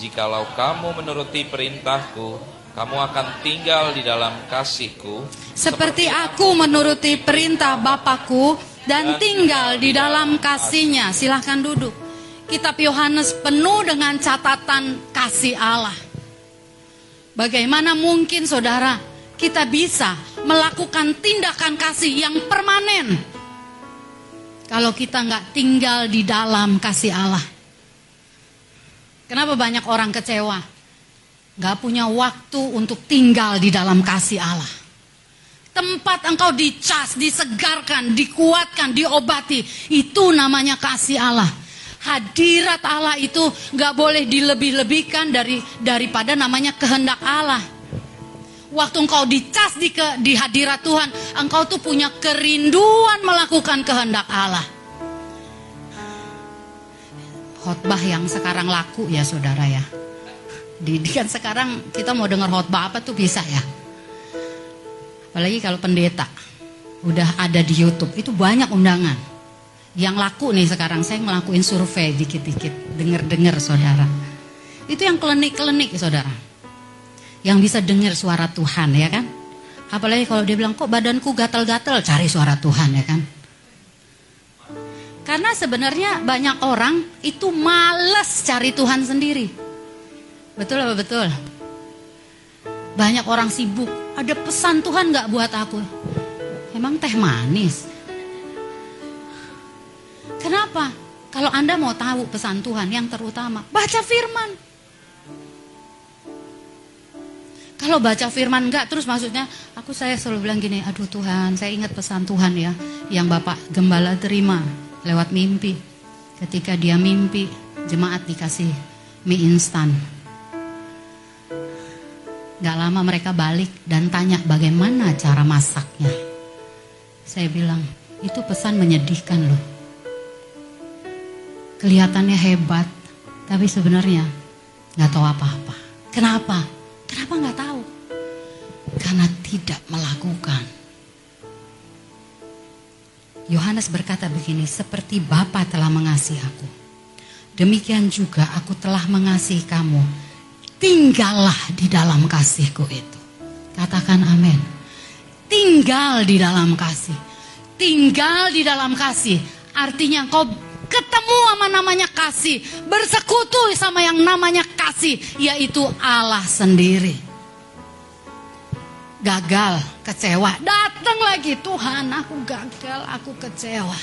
Jikalau kamu menuruti perintahku, kamu akan tinggal di dalam kasihku. Seperti aku menuruti perintah Bapakku dan tinggal di dalam kasihnya. Silahkan duduk. Kitab Yohanes penuh dengan catatan kasih Allah. Bagaimana mungkin saudara kita bisa melakukan tindakan kasih yang permanen kalau kita nggak tinggal di dalam kasih Allah? Kenapa banyak orang kecewa? Gak punya waktu untuk tinggal di dalam kasih Allah. Tempat engkau dicas, disegarkan, dikuatkan, diobati. Itu namanya kasih Allah hadirat Allah itu nggak boleh dilebih-lebihkan dari daripada namanya kehendak Allah. Waktu engkau dicas di, ke, di hadirat Tuhan, engkau tuh punya kerinduan melakukan kehendak Allah. Khotbah yang sekarang laku ya saudara ya. Di, di kan sekarang kita mau dengar khotbah apa tuh bisa ya. Apalagi kalau pendeta udah ada di YouTube itu banyak undangan yang laku nih sekarang saya ngelakuin survei dikit-dikit denger-denger saudara itu yang klinik-klinik saudara yang bisa dengar suara Tuhan ya kan? Apalagi kalau dia bilang kok badanku gatal-gatal cari suara Tuhan ya kan? Karena sebenarnya banyak orang itu males cari Tuhan sendiri. Betul apa betul? Banyak orang sibuk. Ada pesan Tuhan nggak buat aku? Emang teh manis. Kenapa? Kalau Anda mau tahu pesan Tuhan yang terutama, baca firman. Kalau baca firman enggak, terus maksudnya aku saya selalu bilang gini, aduh Tuhan, saya ingat pesan Tuhan ya, yang Bapak Gembala terima lewat mimpi. Ketika dia mimpi, jemaat dikasih mie instan. Gak lama mereka balik dan tanya bagaimana cara masaknya. Saya bilang, itu pesan menyedihkan loh. Kelihatannya hebat, tapi sebenarnya nggak tahu apa-apa. Kenapa? Kenapa nggak tahu? Karena tidak melakukan. Yohanes berkata begini, seperti Bapa telah mengasihi aku. Demikian juga aku telah mengasihi kamu. Tinggallah di dalam kasihku itu. Katakan amin. Tinggal di dalam kasih. Tinggal di dalam kasih. Artinya kau ketemu sama namanya kasih, bersekutu sama yang namanya kasih, yaitu Allah sendiri. Gagal, kecewa, datang lagi Tuhan, aku gagal, aku kecewa.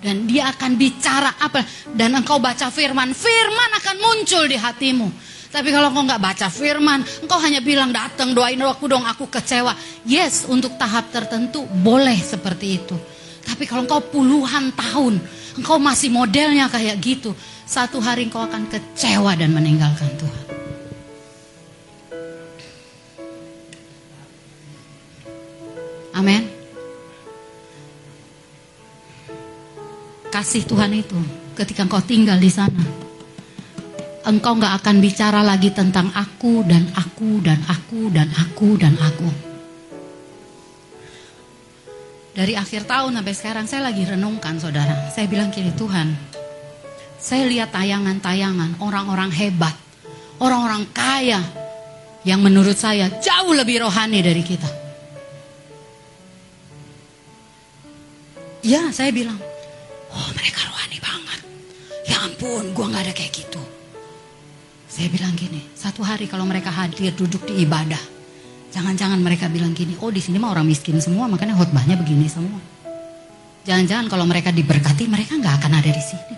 Dan dia akan bicara apa? Dan engkau baca firman, firman akan muncul di hatimu. Tapi kalau engkau nggak baca firman, engkau hanya bilang datang doain aku dong, aku kecewa. Yes, untuk tahap tertentu boleh seperti itu. Tapi kalau engkau puluhan tahun engkau masih modelnya kayak gitu, satu hari engkau akan kecewa dan meninggalkan Tuhan. Amin. Kasih Tuhan itu ketika engkau tinggal di sana. Engkau nggak akan bicara lagi tentang aku dan aku dan aku dan aku dan aku. Dari akhir tahun sampai sekarang saya lagi renungkan saudara. Saya bilang gini Tuhan. Saya lihat tayangan-tayangan orang-orang hebat. Orang-orang kaya. Yang menurut saya jauh lebih rohani dari kita. Ya saya bilang. Oh mereka rohani banget. Ya ampun gue gak ada kayak gitu. Saya bilang gini. Satu hari kalau mereka hadir duduk di ibadah. Jangan-jangan mereka bilang gini, oh di sini mah orang miskin semua, makanya khotbahnya begini semua. Jangan-jangan kalau mereka diberkati, mereka nggak akan ada di sini.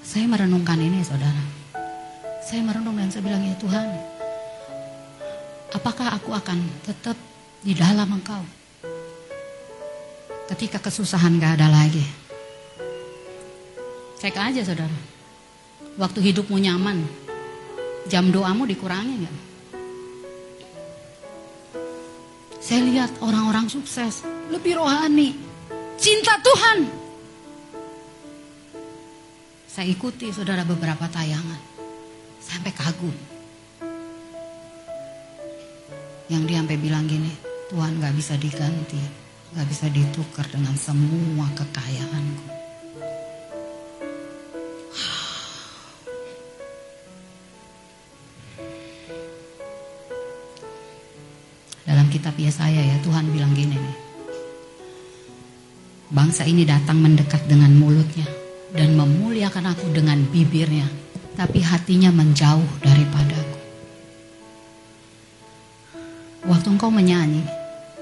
Saya merenungkan ini, saudara. Saya merenung dan saya bilang ya Tuhan, apakah aku akan tetap di dalam Engkau? Ketika kesusahan gak ada lagi. Cek aja saudara. Waktu hidupmu nyaman, jam doamu dikurangi nggak? Saya lihat orang-orang sukses, lebih rohani, cinta Tuhan. Saya ikuti saudara beberapa tayangan, sampai kagum. Yang dia sampai bilang gini, Tuhan gak bisa diganti, gak bisa ditukar dengan semua kekayaanku. Dalam kitab Yesaya ya Tuhan bilang gini nih. Bangsa ini datang mendekat dengan mulutnya dan memuliakan aku dengan bibirnya, tapi hatinya menjauh daripadaku. Waktu engkau menyanyi,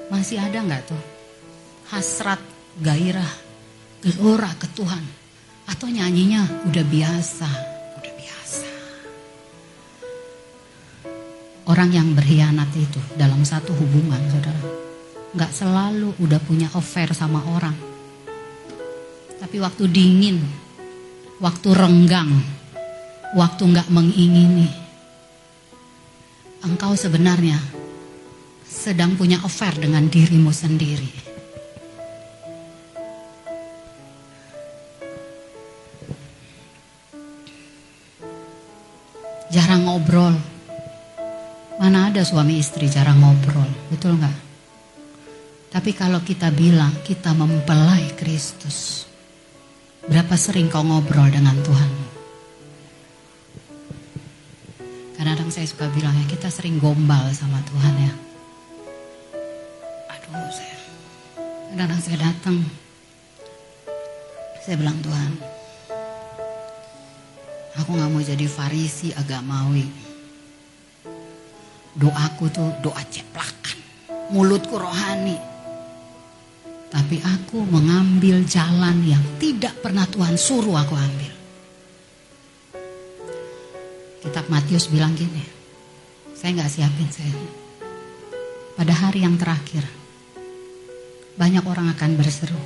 masih ada nggak tuh hasrat, gairah, gelora ke Tuhan? Atau nyanyinya udah biasa, udah biasa. Orang yang berkhianat itu dalam satu hubungan, saudara, nggak selalu udah punya affair sama orang. Tapi waktu dingin, waktu renggang, waktu nggak mengingini, engkau sebenarnya sedang punya affair dengan dirimu sendiri. Jarang ngobrol. Mana ada suami istri jarang ngobrol, betul nggak? Tapi kalau kita bilang kita mempelai Kristus, berapa sering kau ngobrol dengan Tuhan? Kadang-kadang saya suka bilang ya kita sering gombal sama Tuhan ya. Aduh saya, kadang-kadang saya datang, saya bilang Tuhan, aku nggak mau jadi farisi agamawi. Doaku tuh doa ceplakan, mulutku rohani. Tapi aku mengambil jalan yang tidak pernah Tuhan suruh aku ambil. Kitab Matius bilang gini, saya nggak siapin saya. Pada hari yang terakhir, banyak orang akan berseru,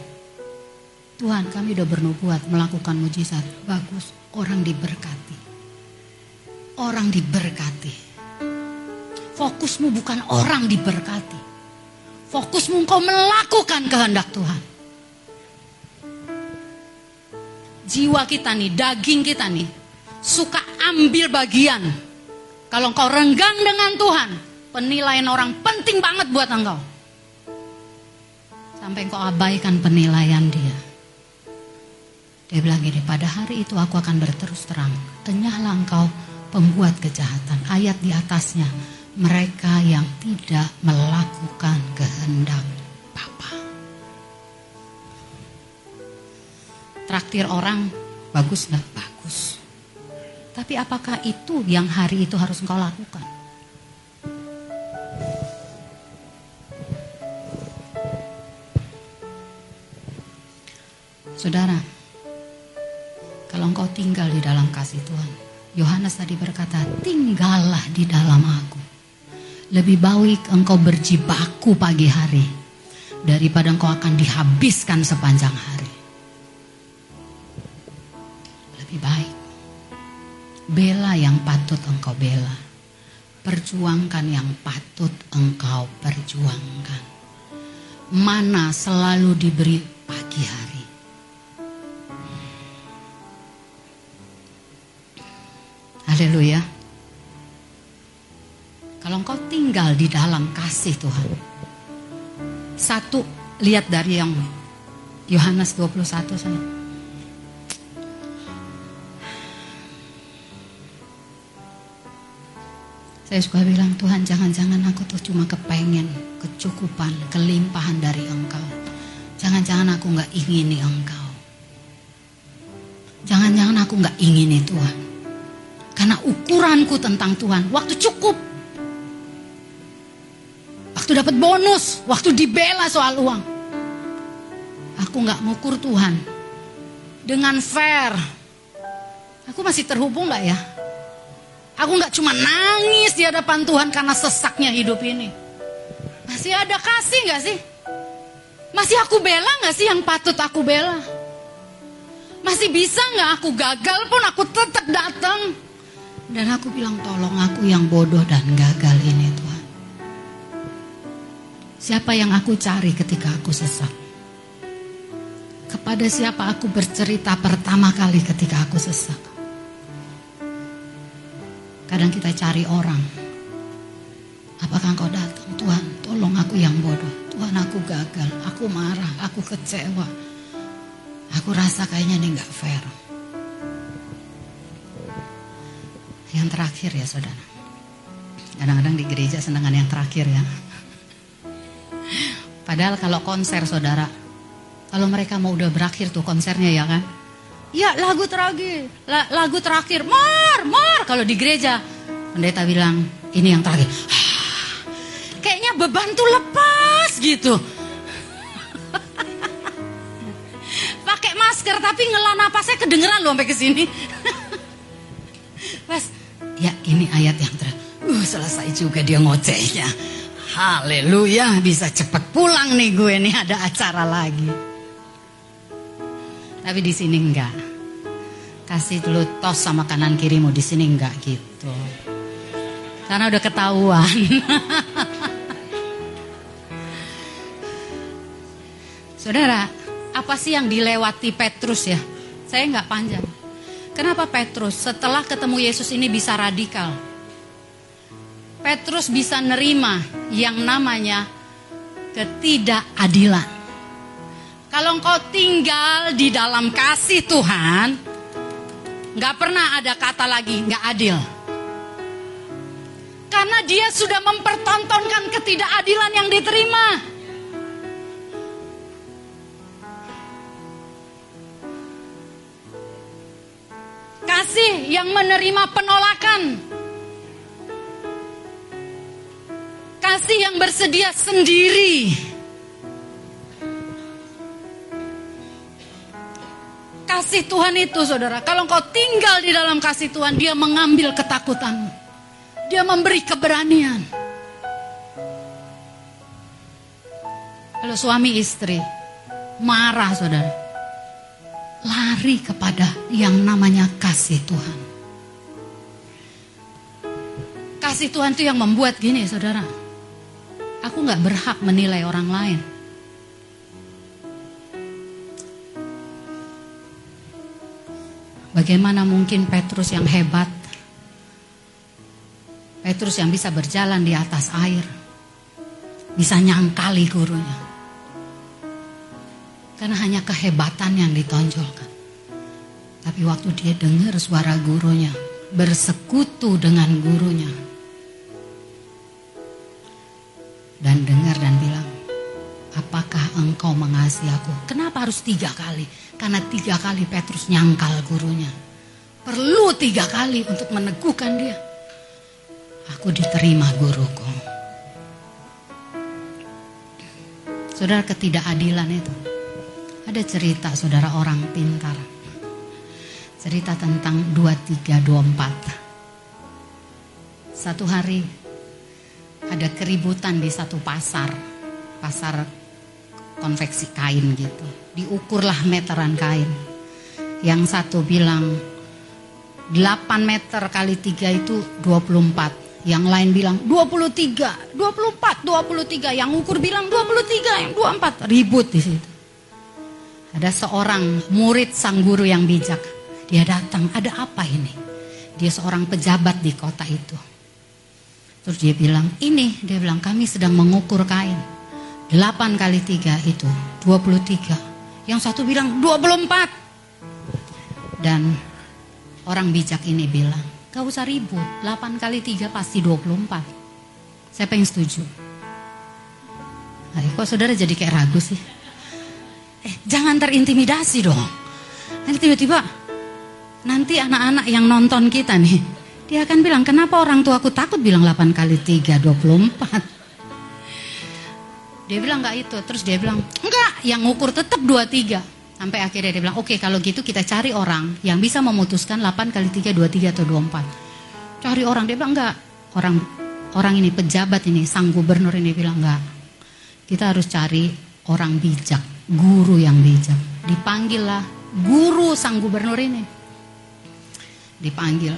Tuhan kami udah bernubuat melakukan mujizat. Bagus, orang diberkati. Orang diberkati. Fokusmu bukan orang diberkati. Fokusmu engkau melakukan kehendak Tuhan. Jiwa kita nih, daging kita nih, suka ambil bagian. Kalau engkau renggang dengan Tuhan, penilaian orang penting banget buat engkau. Sampai engkau abaikan penilaian dia. Dia bilang gini, pada hari itu aku akan berterus terang. Enyahlah engkau pembuat kejahatan. Ayat di atasnya, mereka yang tidak melakukan kehendak Bapa. Traktir orang, bagus nggak? Bagus. Tapi apakah itu yang hari itu harus engkau lakukan? Saudara, kalau engkau tinggal di dalam kasih Tuhan, Yohanes tadi berkata, tinggallah di dalam aku. Lebih baik engkau berjibaku pagi hari daripada engkau akan dihabiskan sepanjang hari. Lebih baik bela yang patut engkau bela, perjuangkan yang patut engkau perjuangkan. Mana selalu diberi pagi hari. Haleluya. Kalau engkau tinggal di dalam kasih Tuhan. Satu, lihat dari yang Yohanes 21 saya. Saya suka bilang, Tuhan jangan-jangan aku tuh cuma kepengen kecukupan, kelimpahan dari Engkau. Jangan-jangan aku nggak ingini Engkau. Jangan-jangan aku nggak ingini Tuhan. Karena ukuranku tentang Tuhan, waktu cukup. Waktu dapat bonus, waktu dibela soal uang. Aku nggak ngukur Tuhan dengan fair. Aku masih terhubung nggak ya? Aku nggak cuma nangis di hadapan Tuhan karena sesaknya hidup ini. Masih ada kasih nggak sih? Masih aku bela nggak sih yang patut aku bela? Masih bisa nggak aku gagal pun aku tetap datang. Dan aku bilang tolong aku yang bodoh dan gagal ini Tuhan. Siapa yang aku cari ketika aku sesak? Kepada siapa aku bercerita pertama kali ketika aku sesak? Kadang kita cari orang. Apakah engkau datang? Tuhan, tolong aku yang bodoh. Tuhan, aku gagal. Aku marah. Aku kecewa. Aku rasa kayaknya ini nggak fair. Yang terakhir ya saudara. Kadang-kadang di gereja senangan yang terakhir ya. Padahal kalau konser saudara, kalau mereka mau udah berakhir tuh konsernya ya kan, Ya lagu terakhir, lagu terakhir, mar, mar. Kalau di gereja, pendeta bilang ini yang terakhir. Kayaknya beban tuh lepas gitu. Pakai masker tapi ngelah napasnya kedengeran loh sampai ke sini. Ya ini ayat yang terakhir. Uh, selesai juga dia ngocehnya. Haleluya, bisa cepet pulang nih gue nih ada acara lagi. Tapi di sini enggak. Kasih dulu tos sama kanan kirimu di sini enggak gitu. Karena udah ketahuan. Saudara, apa sih yang dilewati Petrus ya? Saya enggak panjang. Kenapa Petrus setelah ketemu Yesus ini bisa radikal? Petrus bisa nerima yang namanya ketidakadilan. Kalau engkau tinggal di dalam kasih Tuhan, nggak pernah ada kata lagi nggak adil. Karena dia sudah mempertontonkan ketidakadilan yang diterima. Kasih yang menerima penolakan. Kasih yang bersedia sendiri Kasih Tuhan itu saudara, kalau engkau tinggal di dalam kasih Tuhan, dia mengambil ketakutanmu. Dia memberi keberanian. Kalau suami istri marah saudara, lari kepada yang namanya kasih Tuhan. Kasih Tuhan itu yang membuat gini saudara. Aku nggak berhak menilai orang lain. Bagaimana mungkin Petrus yang hebat, Petrus yang bisa berjalan di atas air, bisa nyangkali gurunya. Karena hanya kehebatan yang ditonjolkan. Tapi waktu dia dengar suara gurunya, bersekutu dengan gurunya. Dan dengar dan bilang, apakah engkau mengasihi aku? Kenapa harus tiga kali? Karena tiga kali Petrus nyangkal gurunya. Perlu tiga kali untuk meneguhkan dia. Aku diterima guruku. Saudara ketidakadilan itu. Ada cerita saudara orang pintar. Cerita tentang 2324. Satu hari ada keributan di satu pasar. Pasar konveksi kain gitu. Diukurlah meteran kain. Yang satu bilang 8 meter kali 3 itu 24. Yang lain bilang 23, 24, 23. Yang ukur bilang 23, yang 24. Ribut di situ. Ada seorang murid sang guru yang bijak. Dia datang, ada apa ini? Dia seorang pejabat di kota itu. Terus dia bilang, ini dia bilang kami sedang mengukur kain. 8 kali 3 itu 23. Yang satu bilang 24. Dan orang bijak ini bilang, gak usah ribut. 8 kali 3 pasti 24. Siapa yang setuju? Nah, kok saudara jadi kayak ragu sih? Eh, jangan terintimidasi dong. Nanti tiba-tiba nanti anak-anak yang nonton kita nih, dia akan bilang, kenapa orang tuaku takut bilang 8 kali 3, 24. Dia bilang enggak itu, terus dia bilang, enggak, yang ngukur tetap 23. Sampai akhirnya dia bilang, oke kalau gitu kita cari orang yang bisa memutuskan 8 kali 3, 23 atau 24. Cari orang, dia bilang enggak. Orang orang ini pejabat ini, sang gubernur ini bilang enggak. Kita harus cari orang bijak, guru yang bijak. Dipanggillah guru sang gubernur ini. Dipanggil,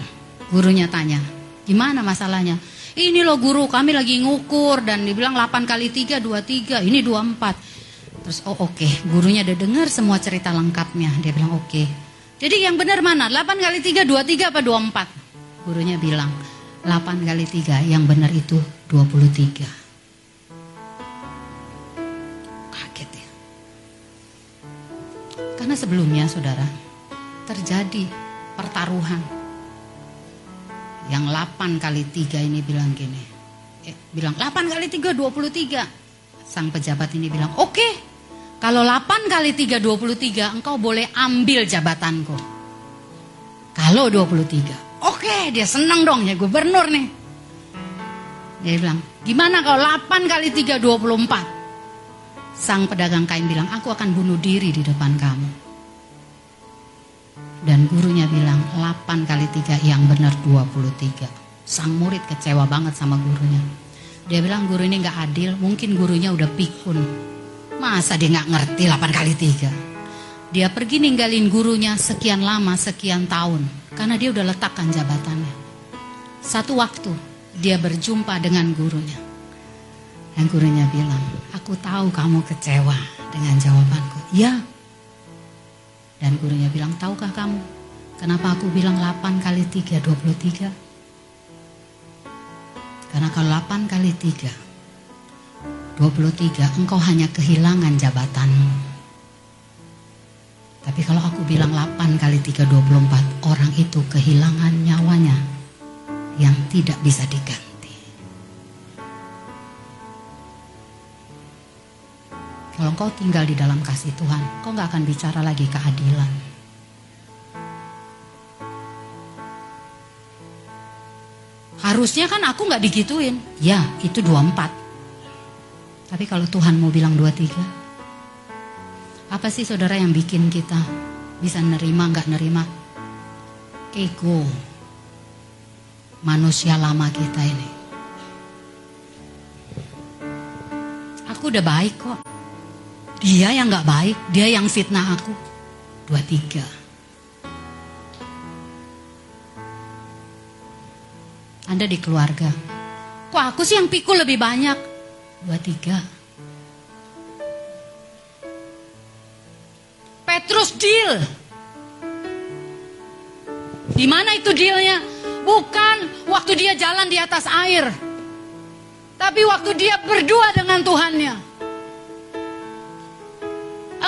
gurunya tanya, gimana masalahnya? Ini loh guru kami lagi ngukur dan dibilang 8 kali 3 23, ini 24. Terus oh oke, okay. gurunya udah dengar semua cerita lengkapnya. Dia bilang oke. Okay. Jadi yang benar mana? 8 kali 3 23 apa 24? Gurunya bilang 8 kali 3 yang benar itu 23. Karena sebelumnya saudara terjadi pertaruhan yang 8 kali 3 ini bilang gini. Eh, bilang 8 kali 3 23. Sang pejabat ini bilang, "Oke. Okay, kalau 8 kali 3 23, engkau boleh ambil jabatanku." Kalau 23. Oke, okay, dia senang dong ya gubernur nih. Dia bilang, "Gimana kalau 8 kali 3 24?" Sang pedagang kain bilang, "Aku akan bunuh diri di depan kamu." Dan gurunya bilang 8 kali 3 yang benar 23. Sang murid kecewa banget sama gurunya. Dia bilang guru ini gak adil, mungkin gurunya udah pikun. Masa dia gak ngerti 8 kali 3. Dia pergi ninggalin gurunya sekian lama, sekian tahun. Karena dia udah letakkan jabatannya. Satu waktu dia berjumpa dengan gurunya. Dan gurunya bilang, aku tahu kamu kecewa dengan jawabanku. Ya, dan gurunya bilang, tahukah kamu kenapa aku bilang 8 kali 3, 23? Karena kalau 8 kali 3, 23, engkau hanya kehilangan jabatanmu. Tapi kalau aku bilang 8 kali 3, 24, orang itu kehilangan nyawanya yang tidak bisa diganti. Kalau engkau tinggal di dalam kasih Tuhan, kau nggak akan bicara lagi keadilan. Harusnya kan aku nggak digituin. Ya, itu 24. Tapi kalau Tuhan mau bilang 23, apa sih saudara yang bikin kita bisa nerima nggak nerima ego manusia lama kita ini. Aku udah baik kok. Dia yang nggak baik, dia yang fitnah aku. Dua tiga. Anda di keluarga. Kok aku sih yang pikul lebih banyak? Dua tiga. Petrus deal. Di mana itu dealnya? Bukan waktu dia jalan di atas air. Tapi waktu dia berdua dengan Tuhannya.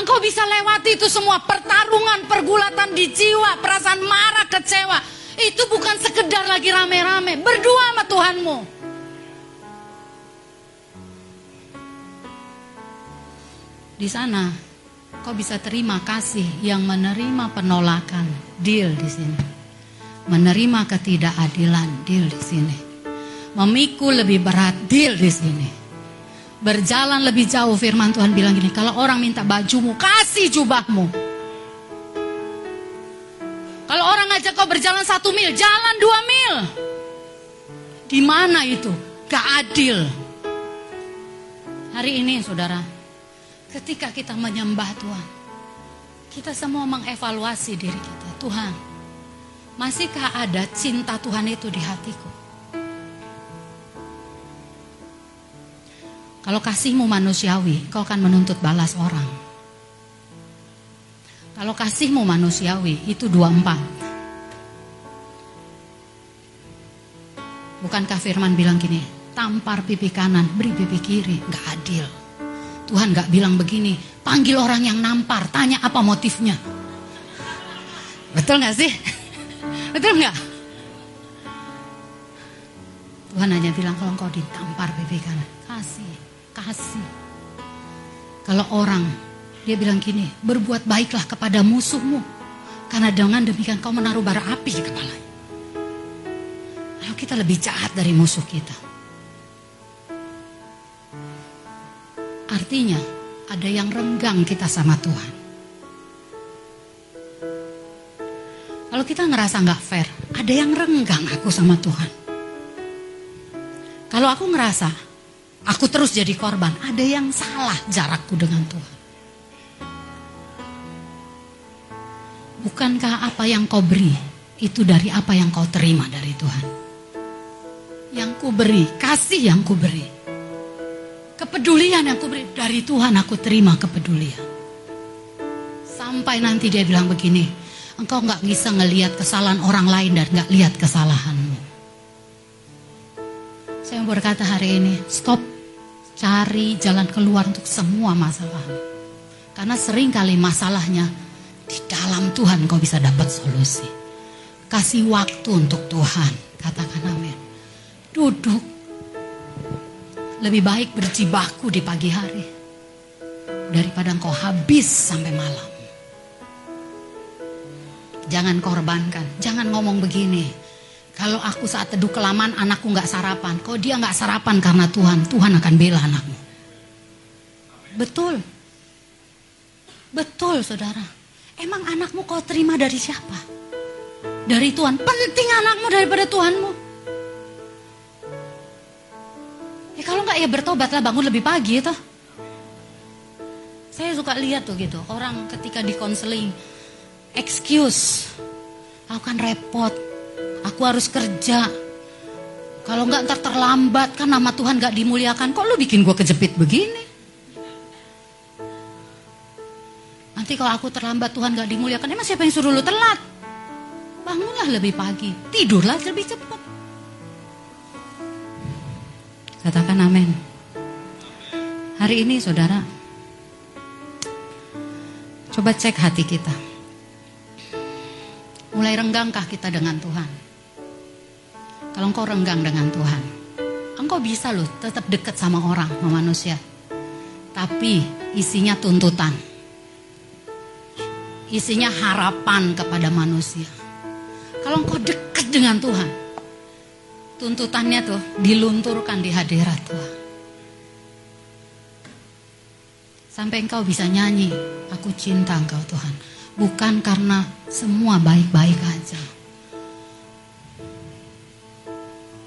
Engkau bisa lewati itu semua pertarungan, pergulatan di jiwa, perasaan marah, kecewa. Itu bukan sekedar lagi rame-rame, berdua sama Tuhanmu. Di sana kau bisa terima kasih yang menerima penolakan. Deal di sini. Menerima ketidakadilan, deal di sini. Memikul lebih berat, deal di sini. Berjalan lebih jauh firman Tuhan bilang gini, kalau orang minta bajumu, kasih jubahmu. Kalau orang ngajak kau berjalan satu mil, jalan dua mil. Di mana itu? Gak adil. Hari ini saudara, ketika kita menyembah Tuhan, kita semua mengevaluasi diri kita. Tuhan, masihkah ada cinta Tuhan itu di hatiku? Kalau kasihmu manusiawi, kau akan menuntut balas orang. Kalau kasihmu manusiawi, itu 24. Bukankah firman bilang gini, tampar pipi kanan, beri pipi kiri, gak adil. Tuhan gak bilang begini, panggil orang yang nampar, tanya apa motifnya. Betul gak sih? Betul gak? Tuhan hanya bilang kalau engkau ditampar pipi kanan, kasih kasih. Kalau orang dia bilang gini, berbuat baiklah kepada musuhmu. Karena dengan demikian kau menaruh bara api di kepalanya. Lalu kita lebih jahat dari musuh kita. Artinya ada yang renggang kita sama Tuhan. Kalau kita ngerasa nggak fair, ada yang renggang aku sama Tuhan. Kalau aku ngerasa Aku terus jadi korban. Ada yang salah jarakku dengan Tuhan. Bukankah apa yang kau beri itu dari apa yang kau terima dari Tuhan? Yang ku beri, kasih yang ku beri. Kepedulian yang ku beri dari Tuhan aku terima kepedulian. Sampai nanti dia bilang begini, engkau nggak bisa ngelihat kesalahan orang lain dan nggak lihat kesalahanmu. Saya berkata hari ini, stop Cari jalan keluar untuk semua masalah. Karena sering kali masalahnya di dalam Tuhan kau bisa dapat solusi. Kasih waktu untuk Tuhan. Katakan amin. Duduk. Lebih baik berjibaku di pagi hari. Daripada kau habis sampai malam. Jangan korbankan. Jangan ngomong begini. Kalau aku saat teduh kelamaan anakku nggak sarapan, kalau dia nggak sarapan karena Tuhan, Tuhan akan bela anakmu. Betul, betul saudara. Emang anakmu kau terima dari siapa? Dari Tuhan. Penting anakmu daripada Tuhanmu. Ya kalau nggak ya bertobatlah bangun lebih pagi itu. Saya suka lihat tuh gitu orang ketika di konseling excuse, aku kan repot, Aku harus kerja. Kalau enggak ntar terlambat kan nama Tuhan gak dimuliakan. Kok lu bikin gue kejepit begini? Nanti kalau aku terlambat Tuhan gak dimuliakan. Emang siapa yang suruh lu telat? Bangunlah lebih pagi. Tidurlah lebih cepat. Katakan amin. Hari ini saudara. Coba cek hati kita. Mulai renggangkah kita dengan Tuhan? Kalau engkau renggang dengan Tuhan, engkau bisa loh tetap dekat sama orang, sama manusia. Tapi isinya tuntutan. Isinya harapan kepada manusia. Kalau engkau dekat dengan Tuhan, tuntutannya tuh dilunturkan di hadirat Tuhan. Sampai engkau bisa nyanyi, aku cinta engkau Tuhan. bukan karena semua baik-baik aja.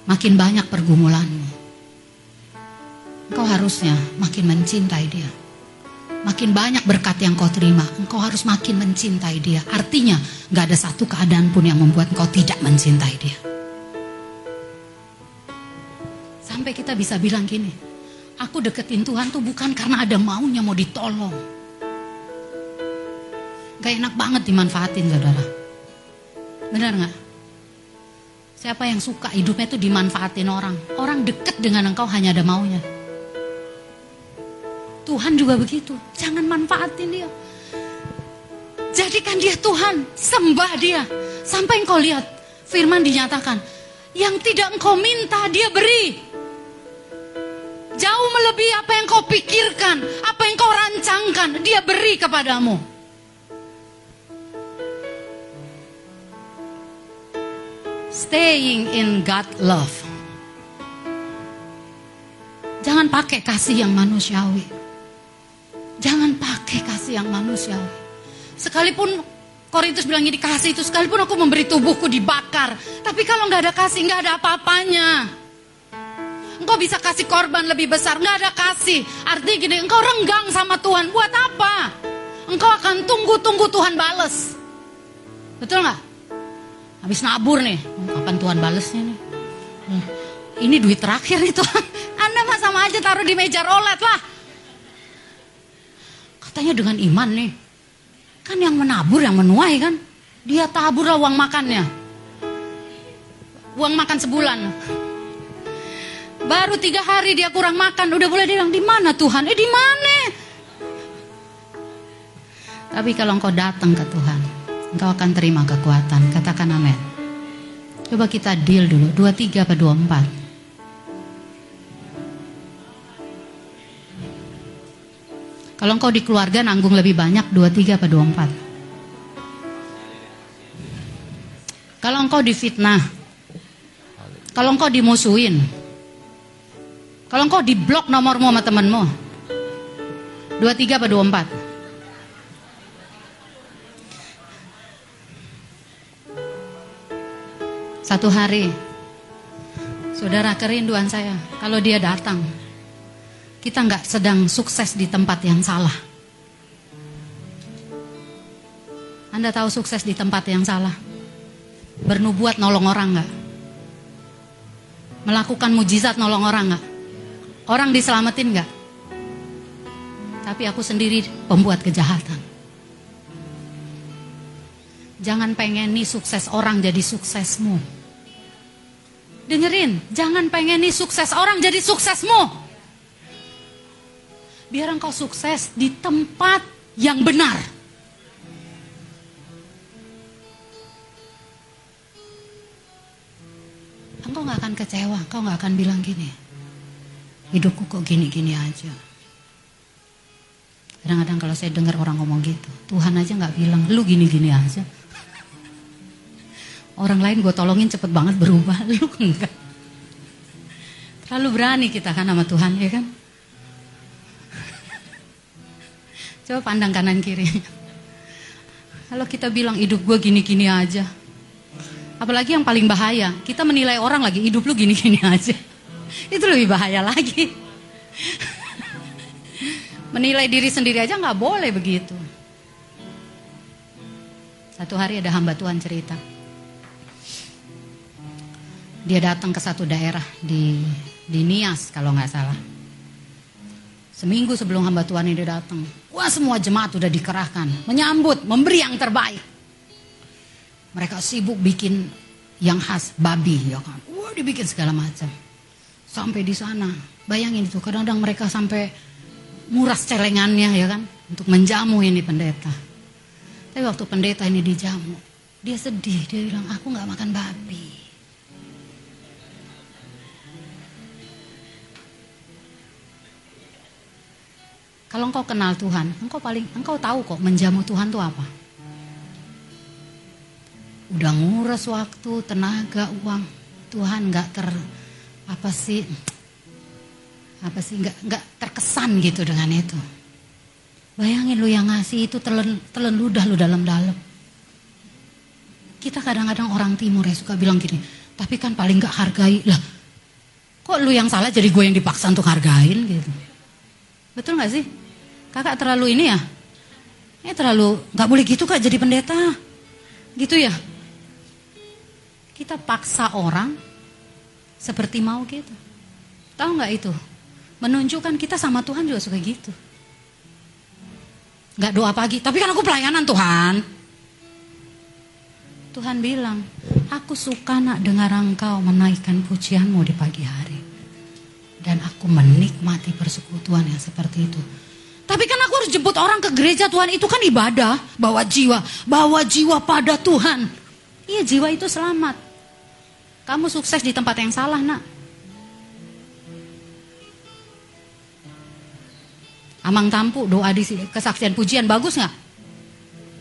Makin banyak pergumulanmu, engkau harusnya makin mencintai dia. Makin banyak berkat yang kau terima, engkau harus makin mencintai dia. Artinya, gak ada satu keadaan pun yang membuat engkau tidak mencintai dia. Sampai kita bisa bilang gini, aku deketin Tuhan tuh bukan karena ada maunya mau ditolong. Gak enak banget dimanfaatin saudara. Benar gak? Siapa yang suka hidupnya tuh dimanfaatin orang. Orang deket dengan engkau hanya ada maunya. Tuhan juga begitu. Jangan manfaatin dia. Jadikan dia Tuhan. Sembah dia. Sampai engkau lihat. Firman dinyatakan. Yang tidak engkau minta dia beri. Jauh melebihi apa yang kau pikirkan. Apa yang kau rancangkan. Dia beri kepadamu. Staying in God love. Jangan pakai kasih yang manusiawi. Jangan pakai kasih yang manusiawi. Sekalipun Korintus bilang ini kasih itu sekalipun aku memberi tubuhku dibakar. Tapi kalau nggak ada kasih nggak ada apa-apanya. Engkau bisa kasih korban lebih besar, nggak ada kasih. Artinya gini, engkau renggang sama Tuhan, buat apa? Engkau akan tunggu-tunggu Tuhan bales. Betul nggak? Habis nabur nih, kapan Tuhan balesnya nih? Hmm, ini duit terakhir nih Tuhan. Anda mah sama aja taruh di meja rolet lah. Katanya dengan iman nih. Kan yang menabur yang menuai kan. Dia tabur lah uang makannya. Uang makan sebulan. Baru tiga hari dia kurang makan, udah boleh dia bilang di mana Tuhan? Eh di mana? Tapi kalau engkau datang ke Tuhan, engkau akan terima kekuatan. Katakan amin. Coba kita deal dulu, 23 apa 24? Kalau engkau di keluarga nanggung lebih banyak 23 apa 24? Kalau engkau difitnah, kalau engkau dimusuhin, kalau engkau diblok nomormu sama temenmu, 23 apa 24? Satu hari, saudara kerinduan saya, kalau dia datang, kita nggak sedang sukses di tempat yang salah. Anda tahu sukses di tempat yang salah? Bernubuat nolong orang nggak? Melakukan mujizat nolong orang nggak? Orang diselamatin nggak? Tapi aku sendiri pembuat kejahatan. Jangan pengen nih sukses orang jadi suksesmu. Dengerin, jangan pengen nih sukses orang jadi suksesmu. Biar engkau sukses di tempat yang benar. Engkau gak akan kecewa, engkau gak akan bilang gini. Hidupku kok gini-gini aja. Kadang-kadang kalau saya dengar orang ngomong gitu, Tuhan aja gak bilang, lu gini-gini aja. Orang lain gue tolongin cepet banget berubah, lu enggak. Terlalu berani kita kan sama Tuhan ya kan. Coba pandang kanan kiri. Kalau kita bilang hidup gue gini-gini aja. Apalagi yang paling bahaya, kita menilai orang lagi hidup lu gini-gini aja. Itu lebih bahaya lagi. menilai diri sendiri aja nggak boleh begitu. Satu hari ada hamba Tuhan cerita. Dia datang ke satu daerah di di Nias kalau nggak salah. Seminggu sebelum hamba Tuhan ini datang, wah semua jemaat sudah dikerahkan, menyambut, memberi yang terbaik. Mereka sibuk bikin yang khas babi ya kan. Wah dibikin segala macam. Sampai di sana, bayangin itu kadang-kadang mereka sampai muras celengannya ya kan untuk menjamu ini pendeta. Tapi waktu pendeta ini dijamu, dia sedih, dia bilang aku nggak makan babi. Kalau engkau kenal Tuhan, engkau paling engkau tahu kok menjamu Tuhan itu apa. Udah nguras waktu, tenaga, uang. Tuhan nggak ter apa sih apa sih nggak nggak terkesan gitu dengan itu. Bayangin lu yang ngasih itu telen, telen ludah lu dalam-dalam. Kita kadang-kadang orang timur ya suka bilang gini, tapi kan paling gak hargai. Lah, kok lu yang salah jadi gue yang dipaksa untuk hargain gitu. Betul gak sih? Kakak terlalu ini ya? Eh terlalu, gak boleh gitu kak jadi pendeta. Gitu ya? Kita paksa orang seperti mau kita. Tahu nggak itu? Menunjukkan kita sama Tuhan juga suka gitu. Nggak doa pagi, tapi kan aku pelayanan Tuhan. Tuhan bilang, aku suka nak dengar engkau menaikkan pujianmu di pagi hari. Dan aku menikmati persekutuan yang seperti itu. Tapi kan aku harus jemput orang ke gereja Tuhan, itu kan ibadah. Bawa jiwa, bawa jiwa pada Tuhan. Iya jiwa itu selamat. Kamu sukses di tempat yang salah nak. Amang tampu doa di kesaksian pujian bagus nggak?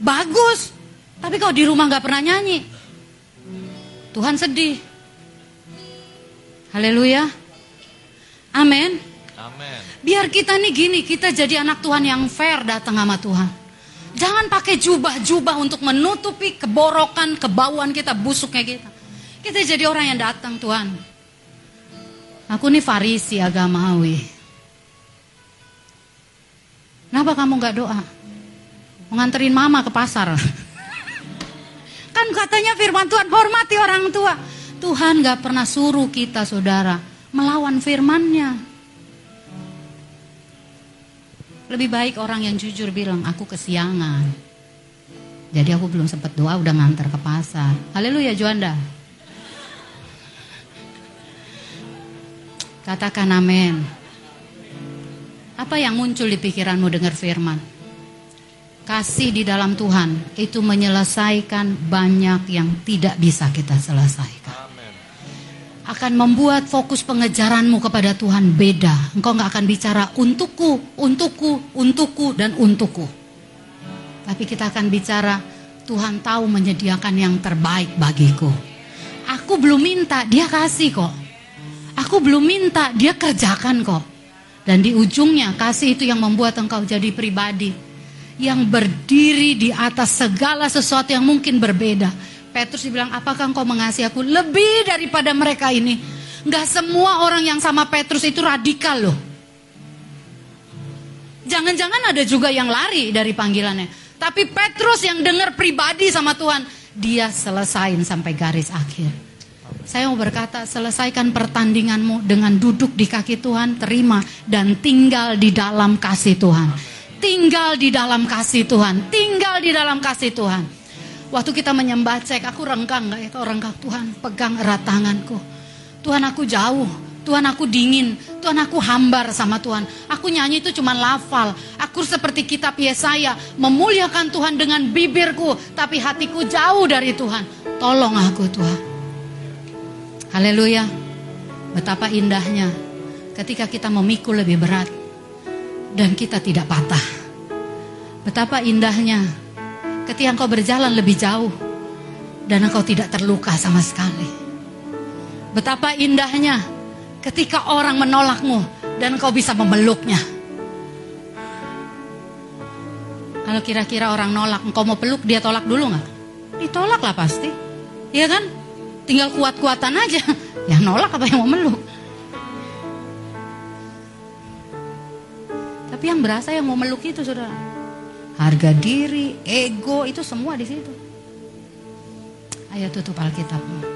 Bagus. Tapi kalau di rumah nggak pernah nyanyi, Tuhan sedih. Haleluya. Amin. Biar kita nih gini, kita jadi anak Tuhan yang fair datang sama Tuhan. Jangan pakai jubah-jubah untuk menutupi keborokan, kebauan kita, busuknya kita. Kita jadi orang yang datang Tuhan. Aku nih farisi agamawi. Kenapa kamu nggak doa? Menganterin mama ke pasar. kan katanya firman Tuhan hormati orang tua. Tuhan nggak pernah suruh kita saudara melawan firmannya. Lebih baik orang yang jujur bilang aku kesiangan. Jadi aku belum sempat doa udah nganter ke pasar. Haleluya Juanda. Katakan amin. Apa yang muncul di pikiranmu dengar firman? Kasih di dalam Tuhan itu menyelesaikan banyak yang tidak bisa kita selesaikan. Akan membuat fokus pengejaranmu kepada Tuhan beda. Engkau nggak akan bicara untukku, untukku, untukku, dan untukku. Tapi kita akan bicara Tuhan tahu menyediakan yang terbaik bagiku. Aku belum minta, dia kasih kok. Aku belum minta, dia kerjakan kok. Dan di ujungnya kasih itu yang membuat engkau jadi pribadi yang berdiri di atas segala sesuatu yang mungkin berbeda. Petrus dibilang, apakah engkau mengasihi aku lebih daripada mereka ini? Gak semua orang yang sama Petrus itu radikal loh. Jangan-jangan ada juga yang lari dari panggilannya. Tapi Petrus yang dengar pribadi sama Tuhan, dia selesain sampai garis akhir. Saya mau berkata, selesaikan pertandinganmu dengan duduk di kaki Tuhan, terima dan tinggal di dalam kasih Tuhan. Tinggal di dalam kasih Tuhan, tinggal di dalam kasih Tuhan. Waktu kita menyembah cek, aku renggang gak ya? Kau renggang Tuhan, pegang erat tanganku. Tuhan aku jauh, Tuhan aku dingin, Tuhan aku hambar sama Tuhan. Aku nyanyi itu cuma lafal. Aku seperti kitab Yesaya, memuliakan Tuhan dengan bibirku, tapi hatiku jauh dari Tuhan. Tolong aku Tuhan. Haleluya. Betapa indahnya ketika kita memikul lebih berat dan kita tidak patah. Betapa indahnya ketika engkau berjalan lebih jauh dan engkau tidak terluka sama sekali. Betapa indahnya ketika orang menolakmu dan engkau bisa memeluknya. Kalau kira-kira orang nolak, engkau mau peluk, dia tolak dulu nggak? Ditolak lah pasti, iya kan? Tinggal kuat-kuatan aja. Ya nolak apa yang mau meluk? Tapi yang berasa yang mau meluk itu saudara. Harga diri, ego itu semua di situ. Ayo tutup Alkitabmu.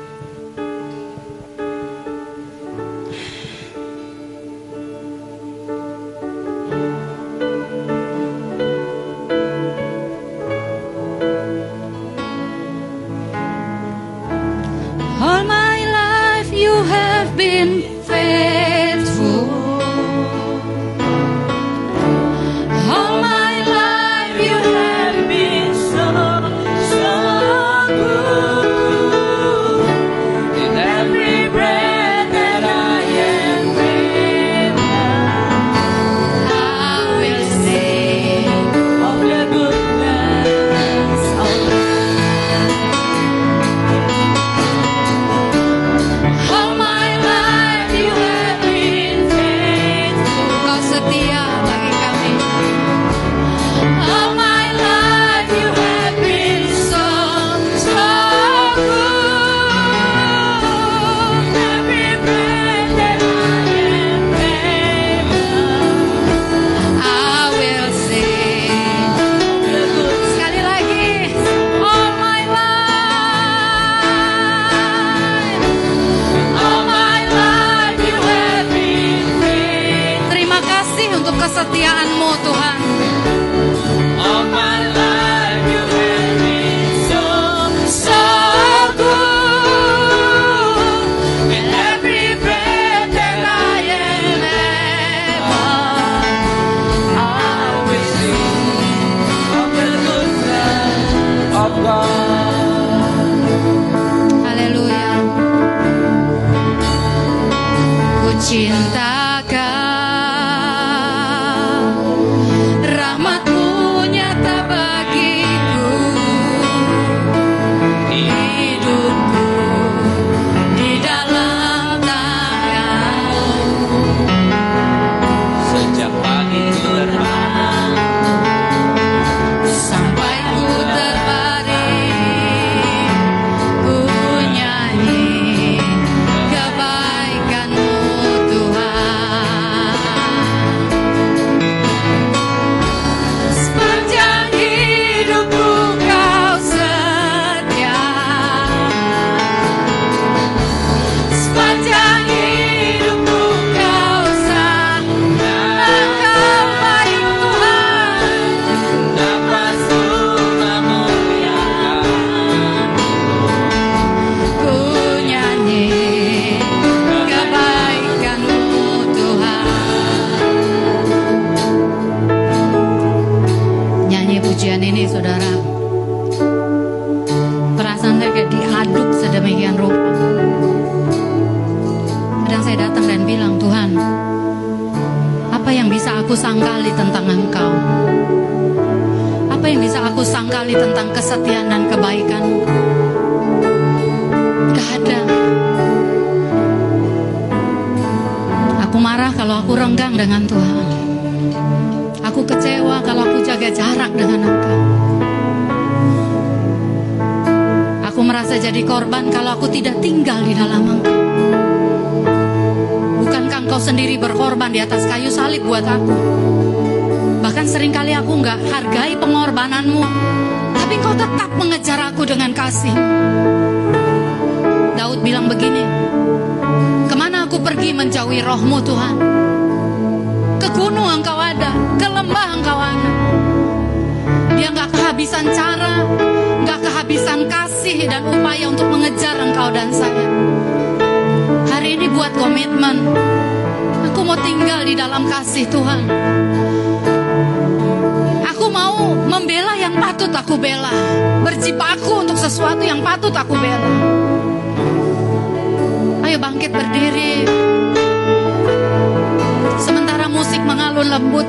lembut.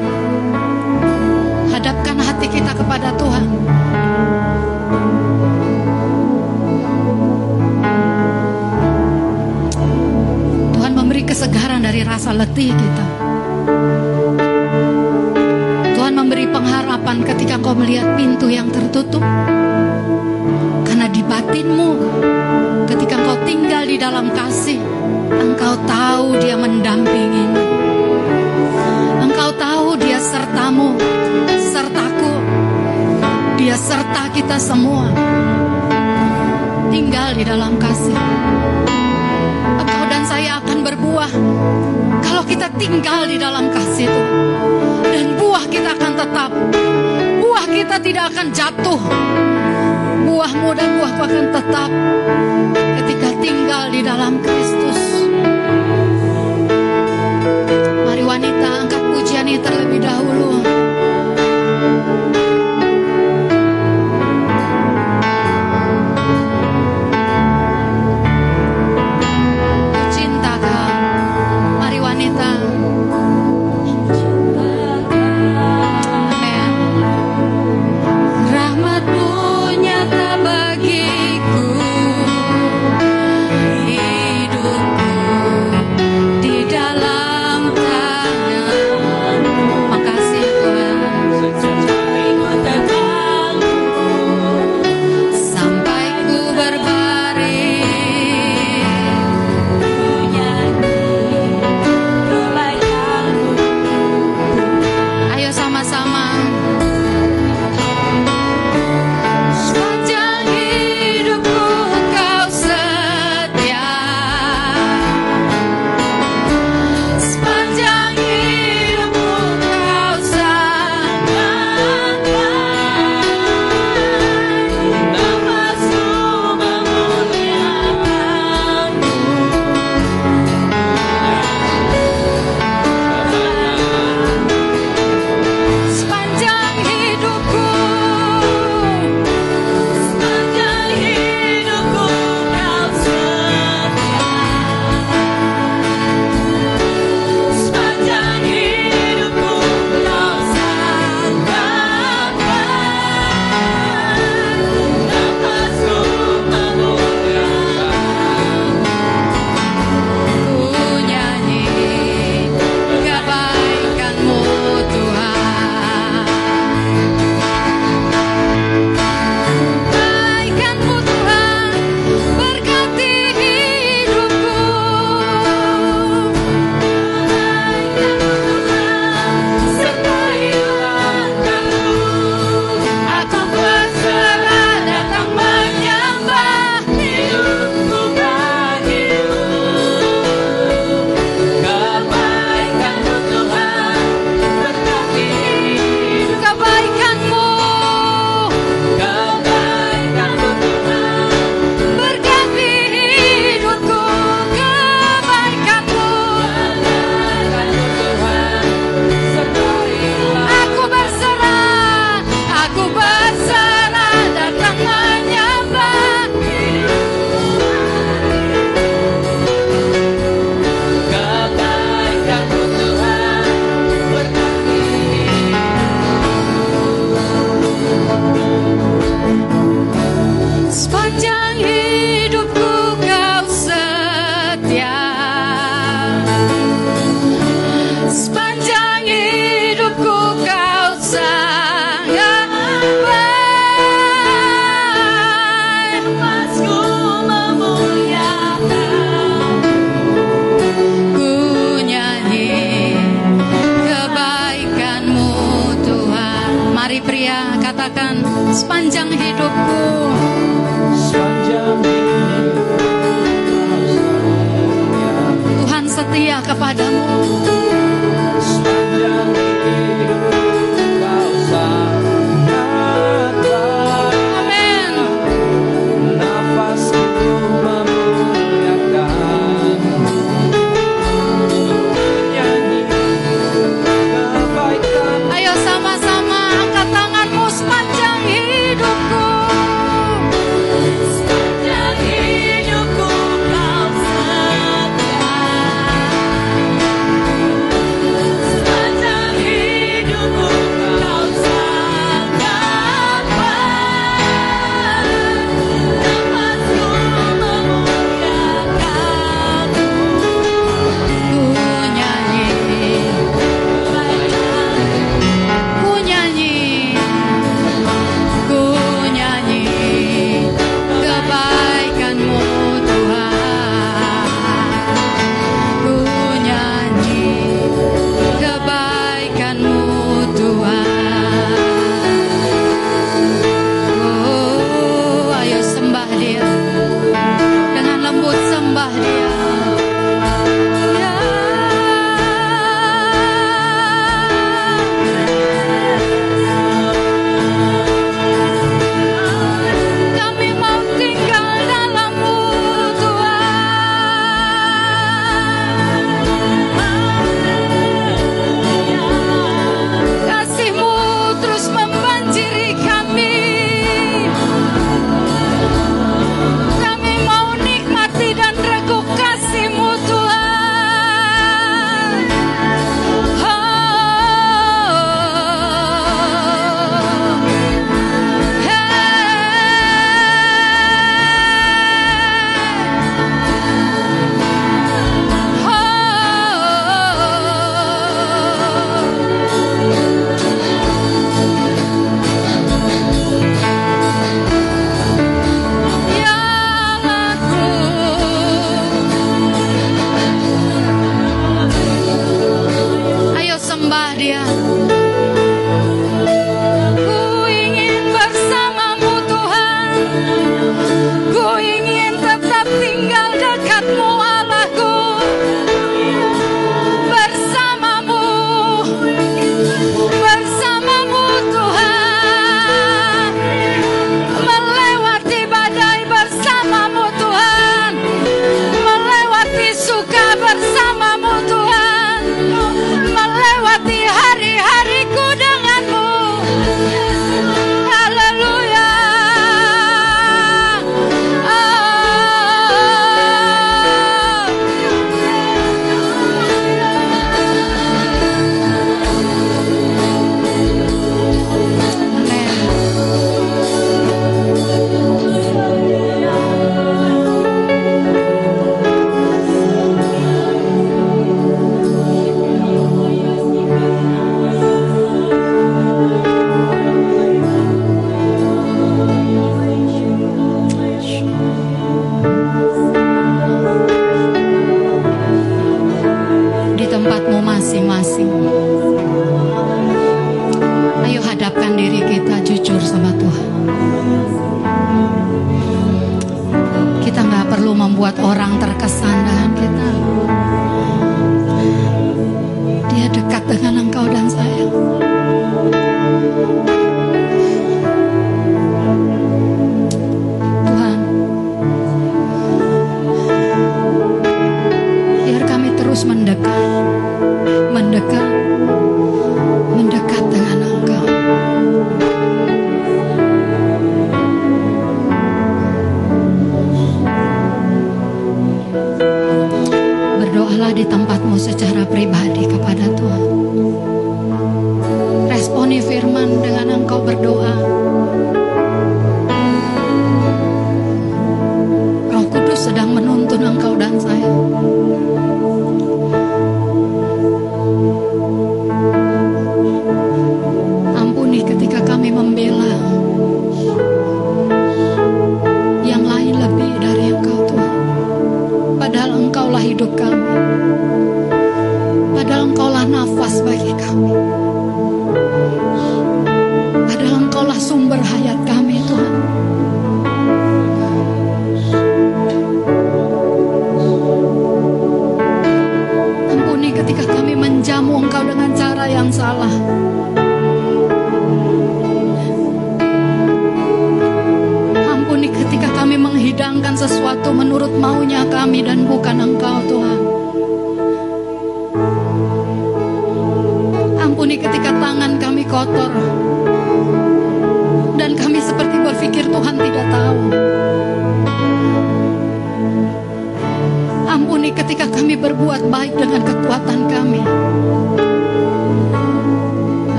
Hadapkan hati kita kepada Tuhan. Tuhan memberi kesegaran dari rasa letih kita. Tuhan memberi pengharapan ketika kau melihat pintu yang tertutup. Karena di batinmu, ketika kau tinggal di dalam kasih, engkau tahu dia mendampingimu sertamu, sertaku. Dia serta kita semua. Tinggal di dalam kasih. Engkau dan saya akan berbuah kalau kita tinggal di dalam kasih itu. Dan buah kita akan tetap. Buah kita tidak akan jatuh. Buahmu dan buahku akan tetap ketika tinggal di dalam Kristus terlebih dahulu. Setia kepadamu.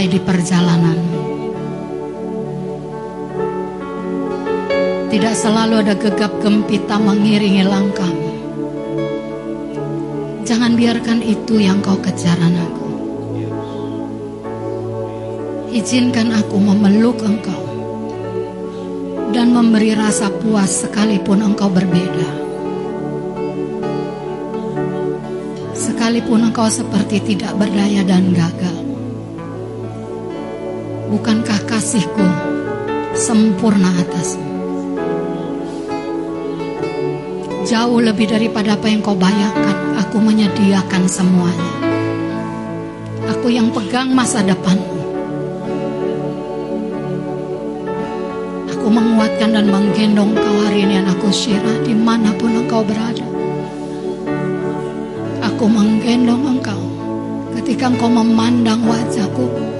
Sorai di perjalanan. Tidak selalu ada gegap gempita mengiringi langkahmu. Jangan biarkan itu yang kau kejar anakku. Izinkan aku memeluk engkau dan memberi rasa puas sekalipun engkau berbeda. Sekalipun engkau seperti tidak berdaya dan gagal. Bukankah kasihku sempurna atasmu? Jauh lebih daripada apa yang kau bayangkan, aku menyediakan semuanya. Aku yang pegang masa depanmu. Aku menguatkan dan menggendong kau hari ini anakku Syirah di mana pun engkau berada. Aku menggendong engkau ketika engkau memandang wajahku.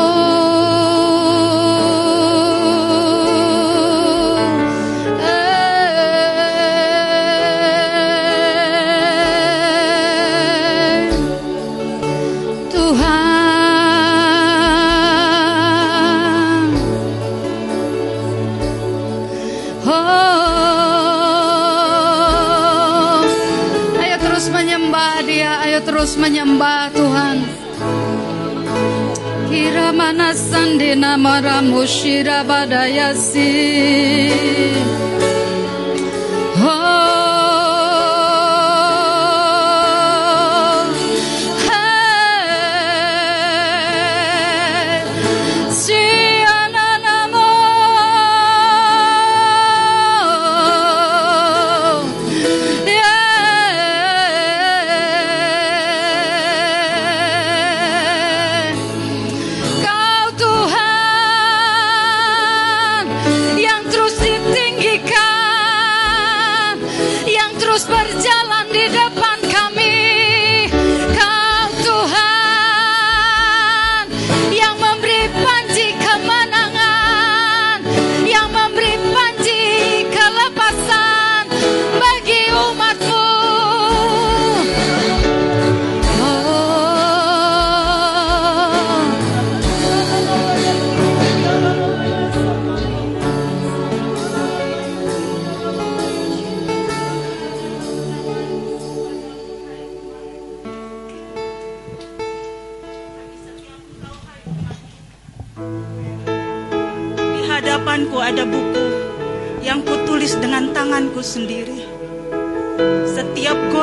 terus menyembah Tuhan. Kira mana sandina maramu shira badayasi.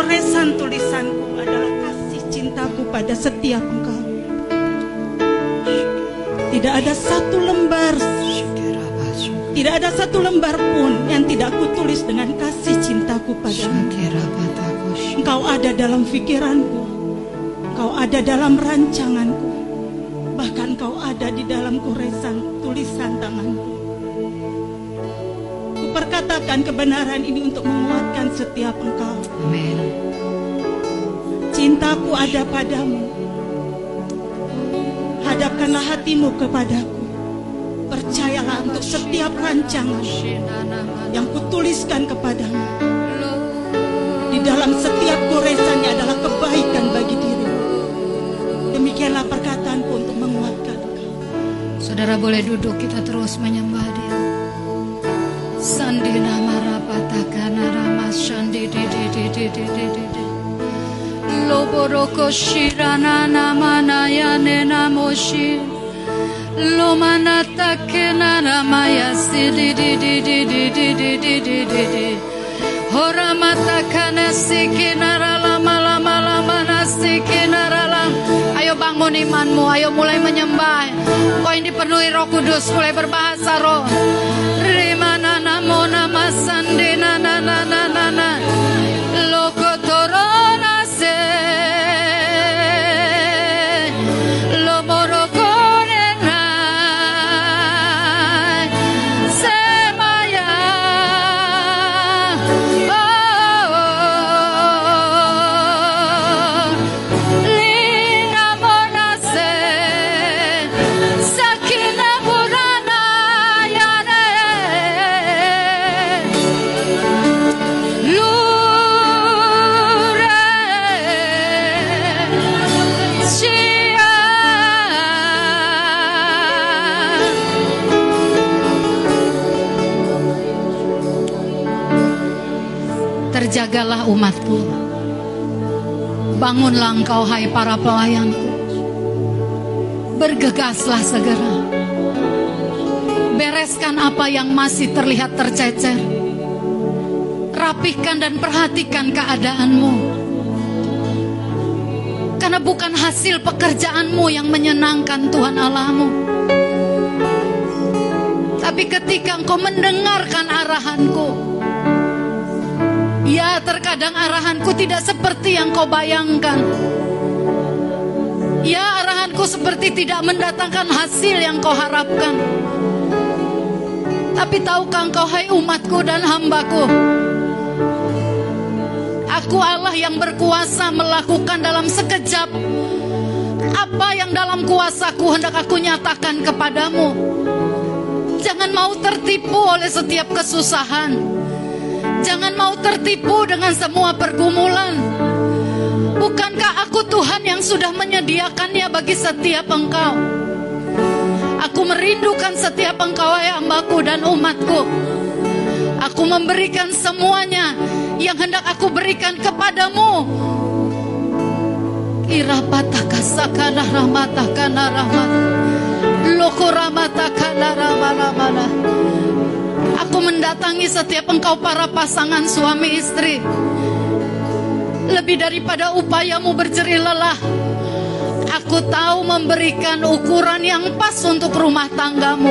Goresan tulisanku adalah kasih cintaku pada setiap engkau. Tidak ada satu lembar, tidak ada satu lembar pun yang tidak kutulis dengan kasih cintaku padamu. Engkau ada dalam pikiranku, engkau ada dalam rancanganku, bahkan engkau ada di dalam goresan tulisan tanganku. Kuperkatakan kebenaran ini untuk menguatkan setiap engkau. Amin. Cintaku ada padamu. Hadapkanlah hatimu kepadaku. Percayalah untuk setiap rancangan yang kutuliskan kepadamu. Di dalam setiap goresannya adalah kebaikan bagi dirimu. Demikianlah perkataanku untuk menguatkan engkau. Saudara boleh duduk kita terus menyembah dia. Sandina marapatakana rama shandi di di di di di di di di. Loboroko shirana namana yane namoshi. Lomanata kena ramaya si di di di di di di di di di di di. Horamata kana sikina lama lama lama nasikina lam. Ayo bangun imanmu, ayo mulai menyembah. Kau yang dipenuhi Roh Kudus, mulai berbahasa roh. Sunday, na na na na na na. Bangunlah engkau hai para pelayanku. Bergegaslah segera. Bereskan apa yang masih terlihat tercecer. Rapihkan dan perhatikan keadaanmu. Karena bukan hasil pekerjaanmu yang menyenangkan Tuhan Allahmu. Tapi ketika engkau mendengarkan arahanku, Terkadang arahanku tidak seperti yang kau bayangkan. Ya, arahanku seperti tidak mendatangkan hasil yang kau harapkan. Tapi tahukah engkau hai umatku dan hambaku? Aku Allah yang berkuasa melakukan dalam sekejap apa yang dalam kuasaku hendak aku nyatakan kepadamu. Jangan mau tertipu oleh setiap kesusahan. Jangan mau tertipu dengan semua pergumulan. Bukankah aku Tuhan yang sudah menyediakannya bagi setiap engkau? Aku merindukan setiap engkau hai hambaku dan umatku. Aku memberikan semuanya yang hendak aku berikan kepadamu. Irapataka sakana ramataka rahmat. Loko ramataka ramana Aku mendatangi setiap engkau para pasangan suami istri. Lebih daripada upayamu berjerih lelah. Aku tahu memberikan ukuran yang pas untuk rumah tanggamu.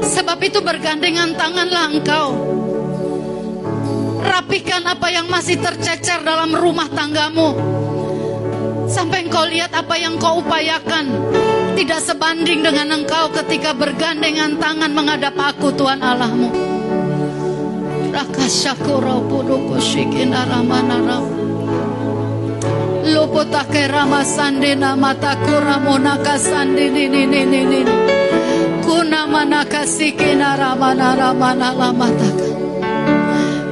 Sebab itu bergandengan tanganlah engkau. Rapikan apa yang masih tercecer dalam rumah tanggamu. Sampai engkau lihat apa yang kau upayakan tidak sebanding dengan engkau ketika bergandengan tangan menghadap aku Tuhan Allahmu. Lopotake rama sandena mataku ramonaka sandini nini nini kuna manaka sikina ramana ramana lamataka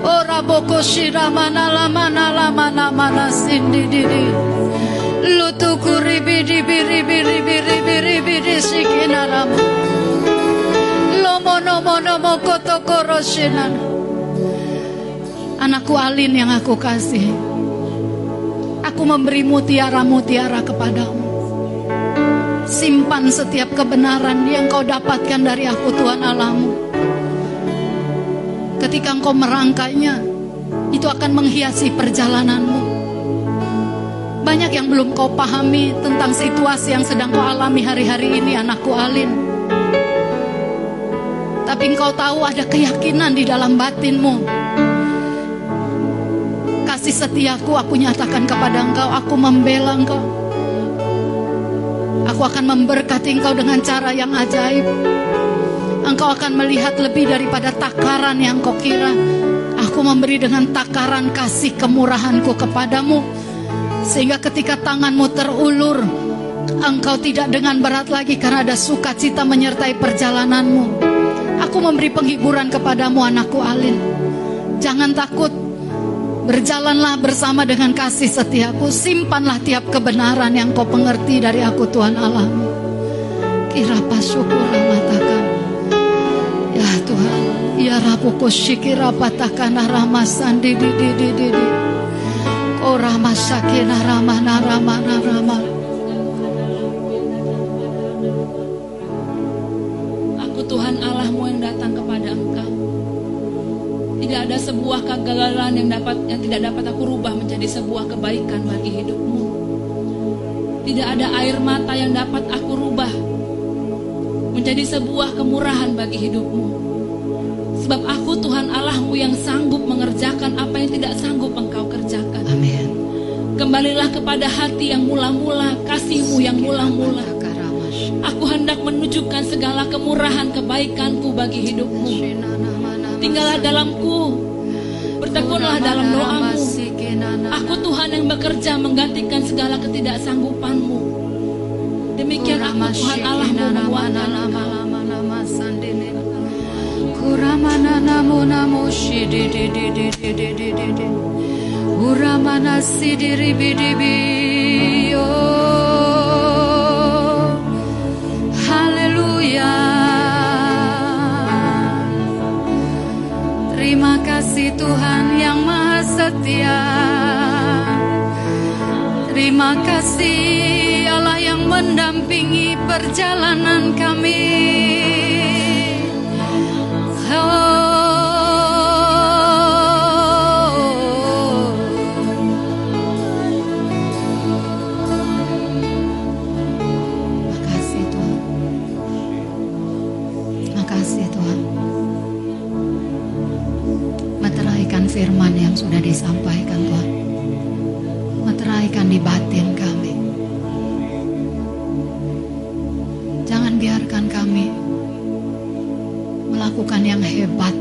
ora boko shiramana lamana lamana mana sindini lutukuri bidi bidi bidi bidi ribi ribi ribi ribi di sikina rama. Lomo nomo nomo koto koroshinan. Anakku Alin yang aku kasih. Aku memberi mutiara-mutiara kepadamu. Simpan setiap kebenaran yang kau dapatkan dari aku Tuhan Allahmu. Ketika engkau merangkainya, itu akan menghiasi perjalananmu. Banyak yang belum kau pahami tentang situasi yang sedang kau alami hari-hari ini anakku Alin. Tapi engkau tahu ada keyakinan di dalam batinmu kasih setiaku aku nyatakan kepada engkau, aku membela engkau. Aku akan memberkati engkau dengan cara yang ajaib. Engkau akan melihat lebih daripada takaran yang kau kira. Aku memberi dengan takaran kasih kemurahanku kepadamu. Sehingga ketika tanganmu terulur, engkau tidak dengan berat lagi karena ada sukacita menyertai perjalananmu. Aku memberi penghiburan kepadamu anakku Alin. Jangan takut, Berjalanlah bersama dengan kasih setiaku. Simpanlah tiap kebenaran yang kau pengerti dari aku Tuhan Allahmu Kira syukur matakan Ya Tuhan Ya Rabu syikira patakan ramasan di di di di di di Oh ramasakina ramana ramana ramana Aku Tuhan Allahmu yang datang kepada engkau. Tidak ada sebuah kegagalan yang dapat yang tidak dapat aku rubah menjadi sebuah kebaikan bagi hidupmu. Tidak ada air mata yang dapat aku rubah menjadi sebuah kemurahan bagi hidupmu. Sebab aku Tuhan Allahmu yang sanggup mengerjakan apa tidak sanggup engkau kerjakan. Amin Kembalilah kepada hati yang mula-mula, kasihmu yang mula-mula. Aku hendak menunjukkan segala kemurahan kebaikanku bagi hidupmu. Tinggallah dalamku, bertekunlah dalam doamu. Aku Tuhan yang bekerja menggantikan segala ketidaksanggupanmu. Demikian aku Tuhan Allahmu menguatkan engkau. Kuramana namo namo di di di di di di di di Uramana sidiri bidi bi Haleluya Terima kasih Tuhan yang maha setia Terima kasih Allah yang mendampingi perjalanan kami sudah disampaikan Tuhan. Meteraikan di batin kami. Jangan biarkan kami melakukan yang hebat.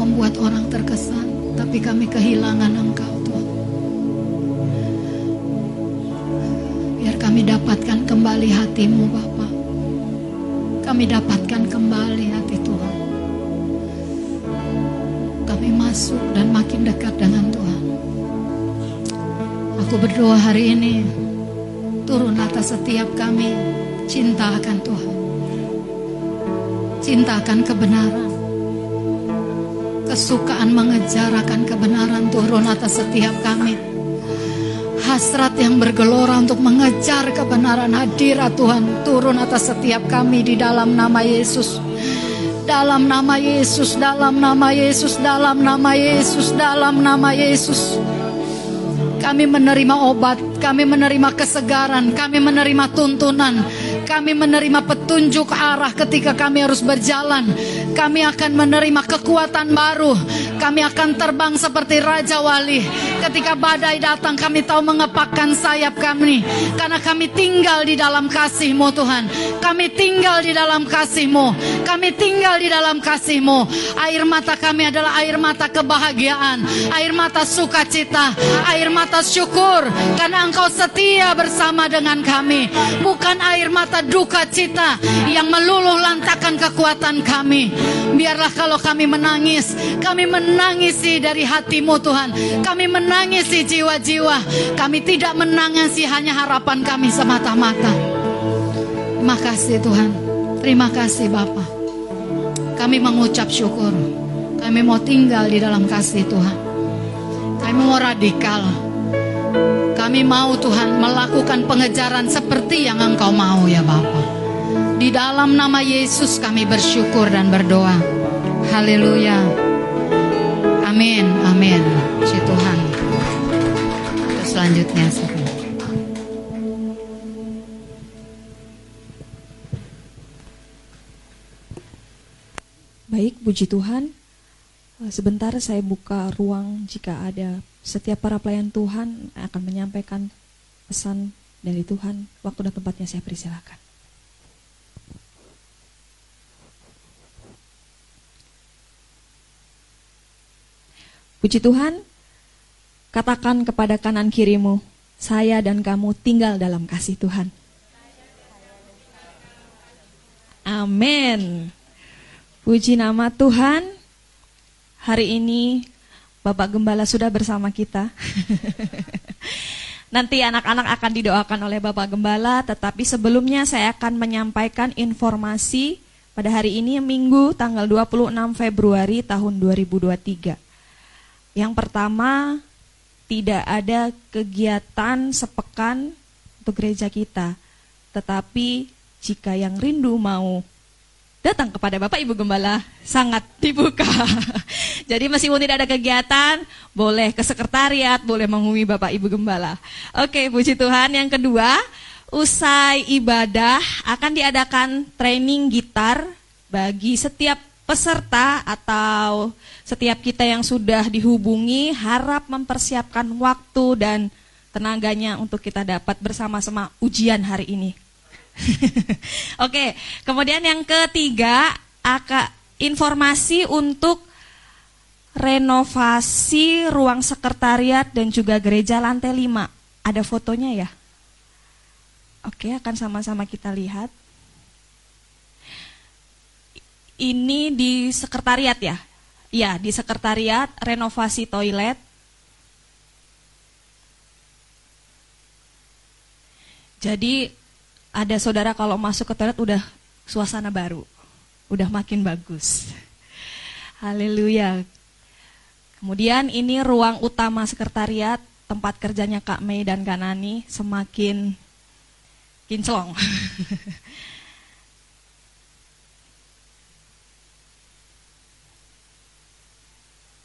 Membuat orang terkesan, tapi kami kehilangan Engkau Tuhan. Biar kami dapatkan kembali hatimu Bapa. Kami dapatkan kembali hati masuk dan makin dekat dengan Tuhan. Aku berdoa hari ini turun atas setiap kami cinta akan Tuhan. Cinta akan kebenaran. Kesukaan mengejar akan kebenaran turun atas setiap kami. Hasrat yang bergelora untuk mengejar kebenaran hadirat Tuhan turun atas setiap kami di dalam nama Yesus. Dalam nama Yesus, dalam nama Yesus, dalam nama Yesus, dalam nama Yesus. Kami menerima obat, kami menerima kesegaran, kami menerima tuntunan, kami menerima petunjuk arah ketika kami harus berjalan. Kami akan menerima kekuatan baru. Kami akan terbang seperti Raja Wali. Ketika badai datang, kami tahu mengepakkan sayap kami. Karena kami tinggal di dalam kasih-Mu Tuhan. Kami tinggal di dalam kasih-Mu. Kami tinggal di dalam kasih-Mu. Air mata kami adalah air mata kebahagiaan. Air mata sukacita. Air mata syukur. Karena Engkau setia bersama dengan kami. Bukan air mata duka cita yang meluluh lantakan kekuatan kami. Biarlah kalau kami menangis, kami menangisi dari hatimu Tuhan. Kami menangisi jiwa-jiwa. Kami tidak menangisi hanya harapan kami semata-mata. Terima kasih Tuhan. Terima kasih Bapa. Kami mengucap syukur. Kami mau tinggal di dalam kasih Tuhan. Kami mau radikal. Kami mau Tuhan melakukan pengejaran seperti yang Engkau mau ya Bapa. Di dalam nama Yesus kami bersyukur dan berdoa. Haleluya. Amin, amin. Puji Tuhan. Terus selanjutnya silakan. Baik, puji Tuhan. Eh, Sebentar saya buka ruang jika ada setiap para pelayan Tuhan akan menyampaikan pesan dari Tuhan. Waktu dan tempatnya saya persilakan. Puji Tuhan, katakan kepada kanan kirimu, saya dan kamu tinggal dalam kasih Tuhan. Amin. Puji nama Tuhan. Hari ini Bapak Gembala sudah bersama kita. Nanti anak-anak akan didoakan oleh Bapak Gembala, tetapi sebelumnya saya akan menyampaikan informasi pada hari ini Minggu tanggal 26 Februari tahun 2023. Yang pertama, tidak ada kegiatan sepekan untuk gereja kita. Tetapi jika yang rindu mau datang kepada Bapak Ibu Gembala, sangat dibuka. Jadi meskipun tidak ada kegiatan, boleh ke sekretariat, boleh menghubungi Bapak Ibu Gembala. Oke, puji Tuhan. Yang kedua, usai ibadah akan diadakan training gitar bagi setiap peserta atau setiap kita yang sudah dihubungi harap mempersiapkan waktu dan tenaganya untuk kita dapat bersama-sama ujian hari ini. Oke, kemudian yang ketiga, aka, informasi untuk renovasi ruang sekretariat dan juga gereja lantai 5. Ada fotonya ya? Oke, akan sama-sama kita lihat. Ini di sekretariat ya? Ya, di sekretariat renovasi toilet. Jadi ada saudara kalau masuk ke toilet udah suasana baru, udah makin bagus. Haleluya. Kemudian ini ruang utama sekretariat, tempat kerjanya Kak Mei dan Kanani semakin kinclong.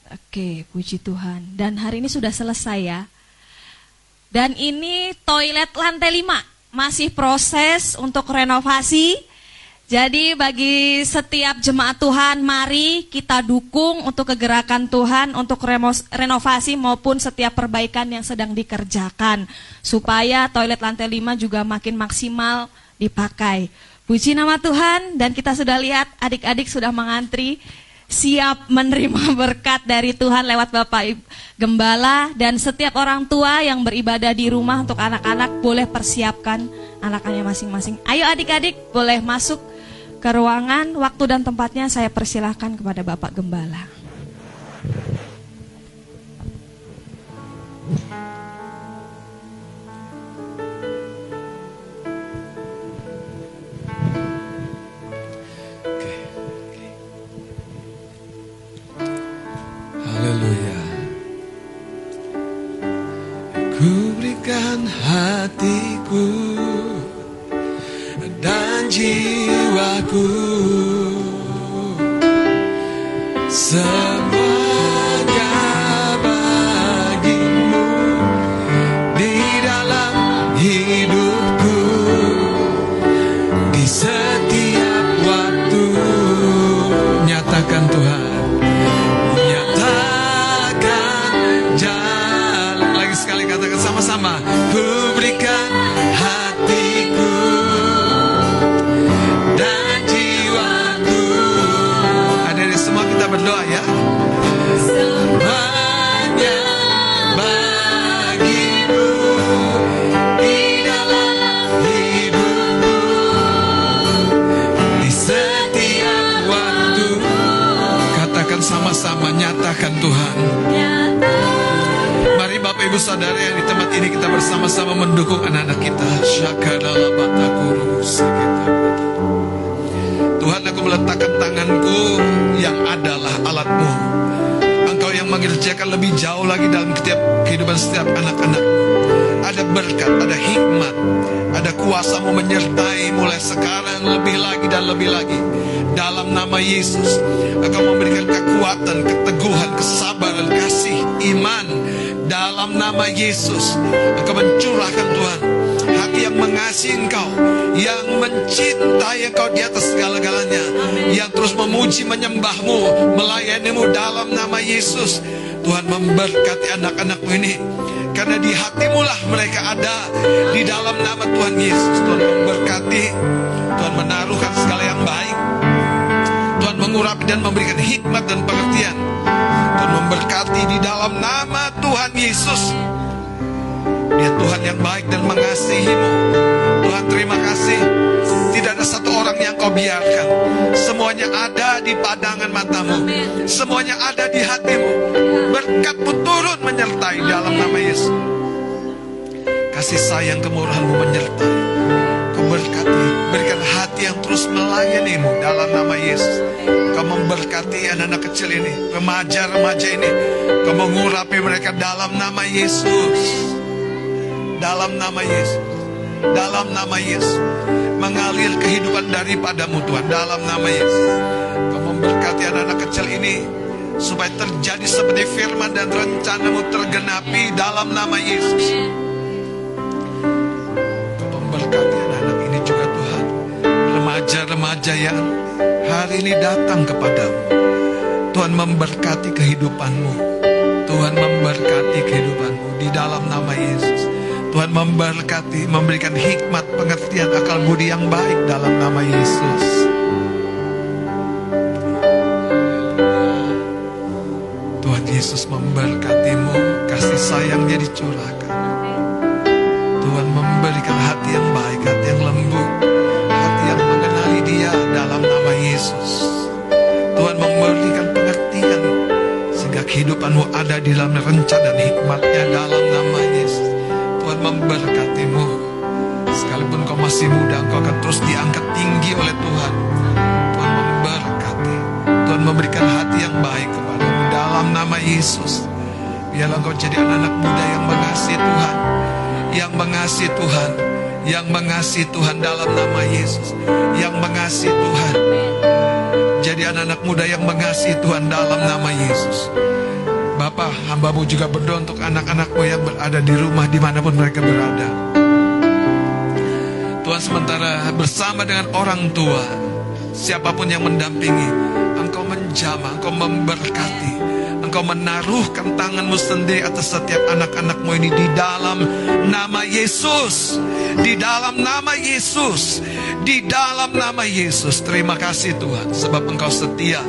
Oke, puji Tuhan. Dan hari ini sudah selesai ya. Dan ini toilet lantai 5 masih proses untuk renovasi. Jadi bagi setiap jemaat Tuhan, mari kita dukung untuk kegerakan Tuhan untuk renovasi maupun setiap perbaikan yang sedang dikerjakan supaya toilet lantai 5 juga makin maksimal dipakai. Puji nama Tuhan dan kita sudah lihat adik-adik sudah mengantri siap menerima berkat dari Tuhan lewat Bapak Gembala dan setiap orang tua yang beribadah di rumah untuk anak-anak boleh persiapkan anak-anaknya masing-masing. Ayo adik-adik boleh masuk ke ruangan, waktu dan tempatnya saya persilahkan kepada Bapak Gembala. Kuatkan hatiku dan jiwaku. Semua Tuhan Mari Bapak Ibu Saudara yang di tempat ini kita bersama-sama mendukung anak-anak kita. Tuhan aku meletakkan tanganku yang adalah alatmu. Engkau yang mengerjakan lebih jauh lagi dalam setiap kehidupan setiap anak-anak. Ada berkat, ada hikmat, ada kuasamu menyertai mulai sekarang lebih lagi dan lebih lagi. Dalam nama Yesus, Engkau memberikan kekuatan, keteguhan, kesabaran, kasih, iman. Dalam nama Yesus, Engkau mencurahkan Tuhan hati yang mengasihi Engkau, yang mencintai Engkau di atas segala-galanya, yang terus memuji, menyembahmu, melayanimu dalam nama Yesus. Tuhan memberkati anak-anakmu ini, karena di hatimu lah mereka ada di dalam nama Tuhan Yesus. Tuhan memberkati, Tuhan menaruhkan segala yang baik, Tuhan mengurapi dan memberikan hikmat dan pengertian. Tuhan memberkati di dalam nama Tuhan Yesus. Dia Tuhan yang baik dan mengasihimu. Tuhan terima kasih. Ada satu orang yang kau biarkan. Semuanya ada di padangan matamu. Semuanya ada di hatimu. Berkatmu turun menyertai dalam nama Yesus. Kasih sayang kemurahanmu menyertai. Kau berkati, berikan hati yang terus melayanimu dalam nama Yesus. Kau memberkati anak-anak kecil ini, remaja-remaja ini. Kau mengurapi mereka dalam nama Yesus dalam nama Yesus. Dalam nama Yesus. Mengalir kehidupan daripadamu Tuhan. Dalam nama Yesus. Kau memberkati anak-anak kecil ini. Supaya terjadi seperti firman dan rencanamu tergenapi dalam nama Yesus. Kau memberkati anak-anak ini juga Tuhan. Remaja-remaja yang hari ini datang kepadamu. Tuhan memberkati kehidupanmu. Tuhan memberkati kehidupanmu di dalam nama Yesus. Tuhan memberkati, memberikan hikmat, pengertian, akal budi yang baik dalam nama Yesus. Tuhan Yesus memberkatimu, kasih sayangnya dicurahkan. Tuhan memberikan hati yang baik, hati yang lembut, hati yang mengenali dia dalam nama Yesus. Tuhan memberikan pengertian, sehingga kehidupanmu ada di dalam rencana dan hikmatnya dalam nama Yesus. Memberkatimu. Sekalipun kau masih muda, kau akan terus diangkat tinggi oleh Tuhan. Tuhan memberkati. Tuhan memberikan hati yang baik kepadamu dalam nama Yesus. Biarlah kau jadi anak-anak muda yang mengasihi Tuhan. Yang mengasihi Tuhan. Yang mengasihi Tuhan dalam nama Yesus. Yang mengasihi Tuhan. Jadi anak-anak muda yang mengasihi Tuhan dalam nama Yesus. Bapak, hambamu juga berdoa untuk anak-anakmu yang berada di rumah di mana pun mereka berada. Tuhan sementara bersama dengan orang tua, siapa pun yang mendampingi, Engkau menjamah, Engkau memberkati, Engkau menaruhkan tanganmu sendiri atas setiap anak-anakmu ini di dalam nama Yesus. Di dalam nama Yesus. Di dalam nama Yesus. Terima kasih Tuhan, sebab Engkau setia.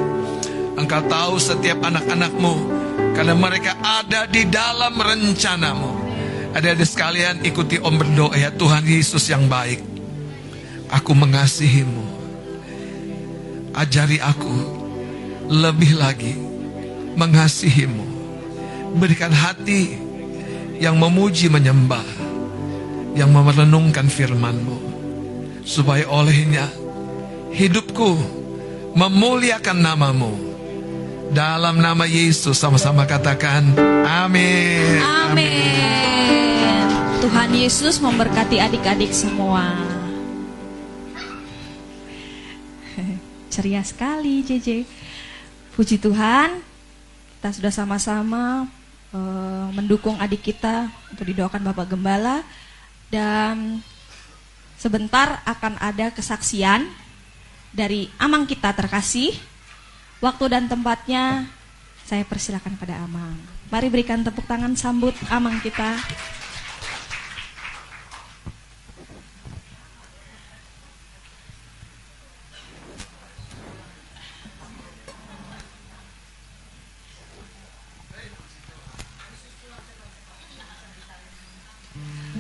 Engkau tahu setiap anak-anakmu karena mereka ada di dalam rencanamu. Ada-ada sekalian ikuti om berdoa ya Tuhan Yesus yang baik. Aku mengasihimu. Ajari aku lebih lagi mengasihimu. Berikan hati yang memuji menyembah. Yang merenungkan firmanmu. Supaya olehnya hidupku memuliakan namamu. Dalam nama Yesus sama-sama katakan amin. Amin. Tuhan Yesus memberkati adik-adik semua. Ceria sekali, JJ. Puji Tuhan, kita sudah sama-sama eh, mendukung adik kita untuk didoakan Bapak Gembala dan sebentar akan ada kesaksian dari amang kita terkasih. Waktu dan tempatnya saya persilakan pada amang. Mari berikan tepuk tangan sambut amang kita.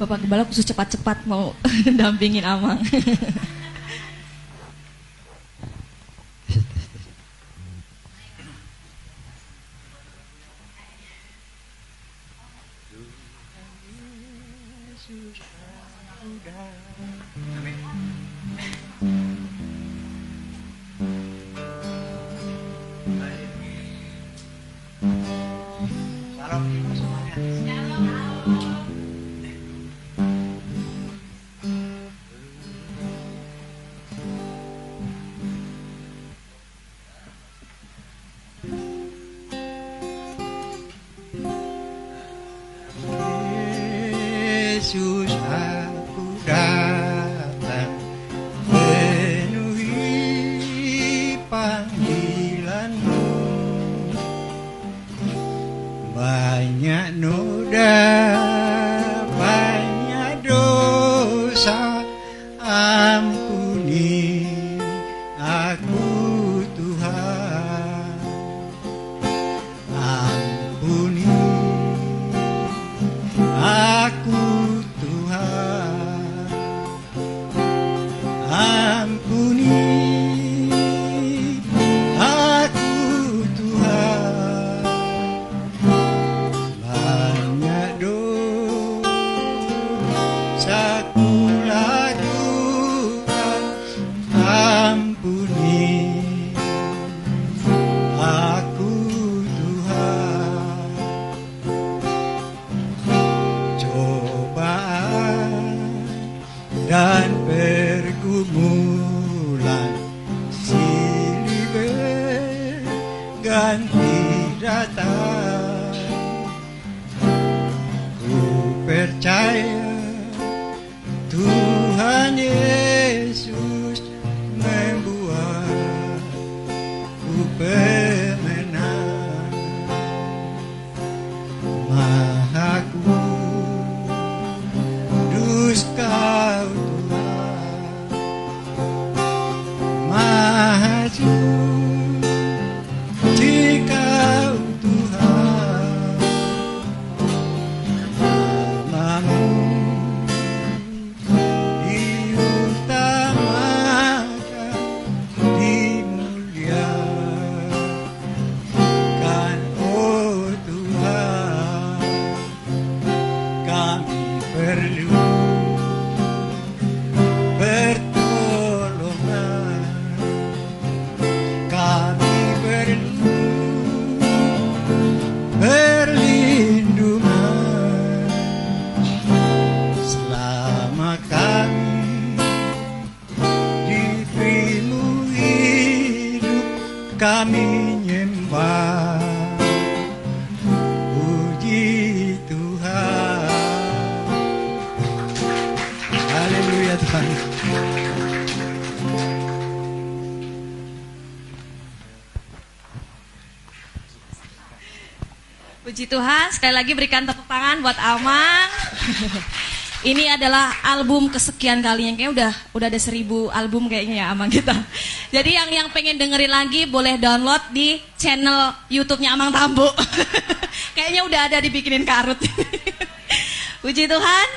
Bapak Gembala khusus cepat-cepat mau dampingin Amang. sekali lagi berikan tepuk tangan buat Amang. Ini adalah album kesekian kalinya, kayaknya udah udah ada seribu album kayaknya ya Amang kita. Jadi yang yang pengen dengerin lagi boleh download di channel YouTube-nya Amang Tambu. kayaknya udah ada dibikinin karut. Puji Tuhan.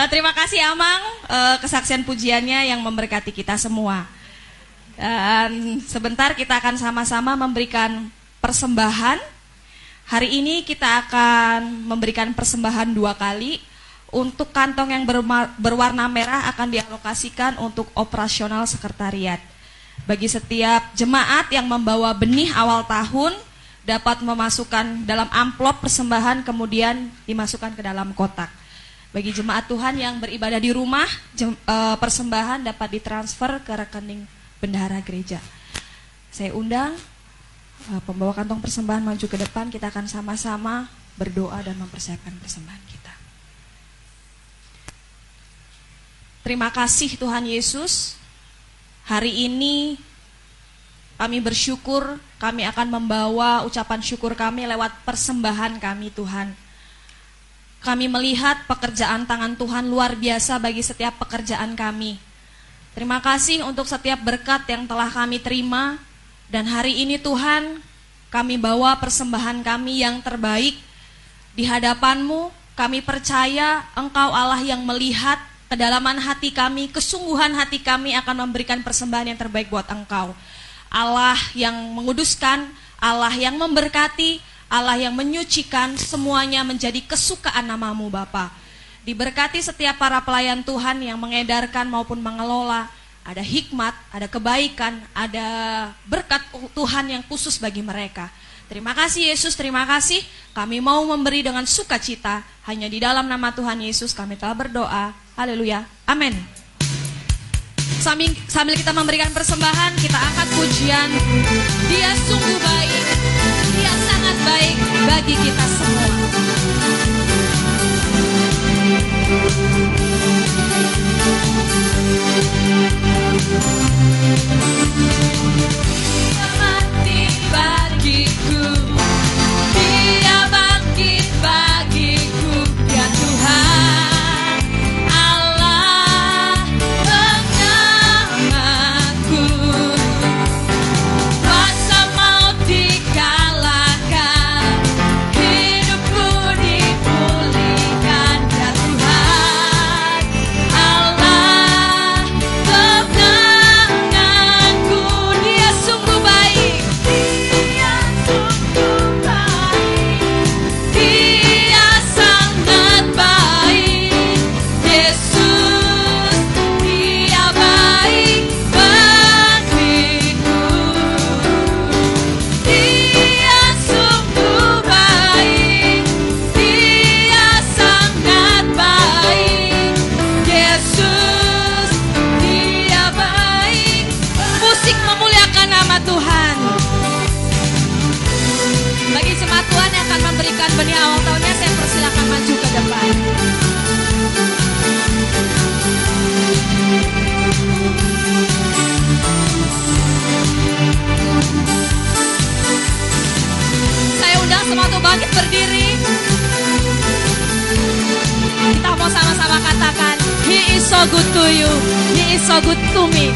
Eh, terima kasih Amang eh, kesaksian pujiannya yang memberkati kita semua. Dan sebentar kita akan sama-sama memberikan persembahan. Hari ini kita akan memberikan persembahan dua kali. Untuk kantong yang berwarna merah akan dialokasikan untuk operasional sekretariat. Bagi setiap jemaat yang membawa benih awal tahun dapat memasukkan dalam amplop persembahan kemudian dimasukkan ke dalam kotak. Bagi jemaat Tuhan yang beribadah di rumah, eh, persembahan dapat ditransfer ke rekening bendahara gereja. Saya undang eh, pembawa kantong persembahan maju ke depan, kita akan sama-sama berdoa dan mempersiapkan persembahan kita. Terima kasih Tuhan Yesus. Hari ini kami bersyukur, kami akan membawa ucapan syukur kami lewat persembahan kami Tuhan. Kami melihat pekerjaan tangan Tuhan luar biasa bagi setiap pekerjaan kami. Terima kasih untuk setiap berkat yang telah kami terima dan hari ini Tuhan kami bawa persembahan kami yang terbaik di hadapanmu. Kami percaya Engkau Allah yang melihat kedalaman hati kami, kesungguhan hati kami akan memberikan persembahan yang terbaik buat Engkau. Allah yang menguduskan, Allah yang memberkati, Allah yang menyucikan, semuanya menjadi kesukaan namamu Bapa. Diberkati setiap para pelayan Tuhan yang mengedarkan maupun mengelola, ada hikmat, ada kebaikan, ada berkat Tuhan yang khusus bagi mereka. Terima kasih Yesus, terima kasih. Kami mau memberi dengan sukacita. Hanya di dalam nama Tuhan Yesus kami telah berdoa. Haleluya. Amin. Sambil, kita memberikan persembahan, kita angkat pujian. Dia sungguh baik. Dia sangat baik bagi kita semua. mati bagiku. Dia He is so good to you He is so good to me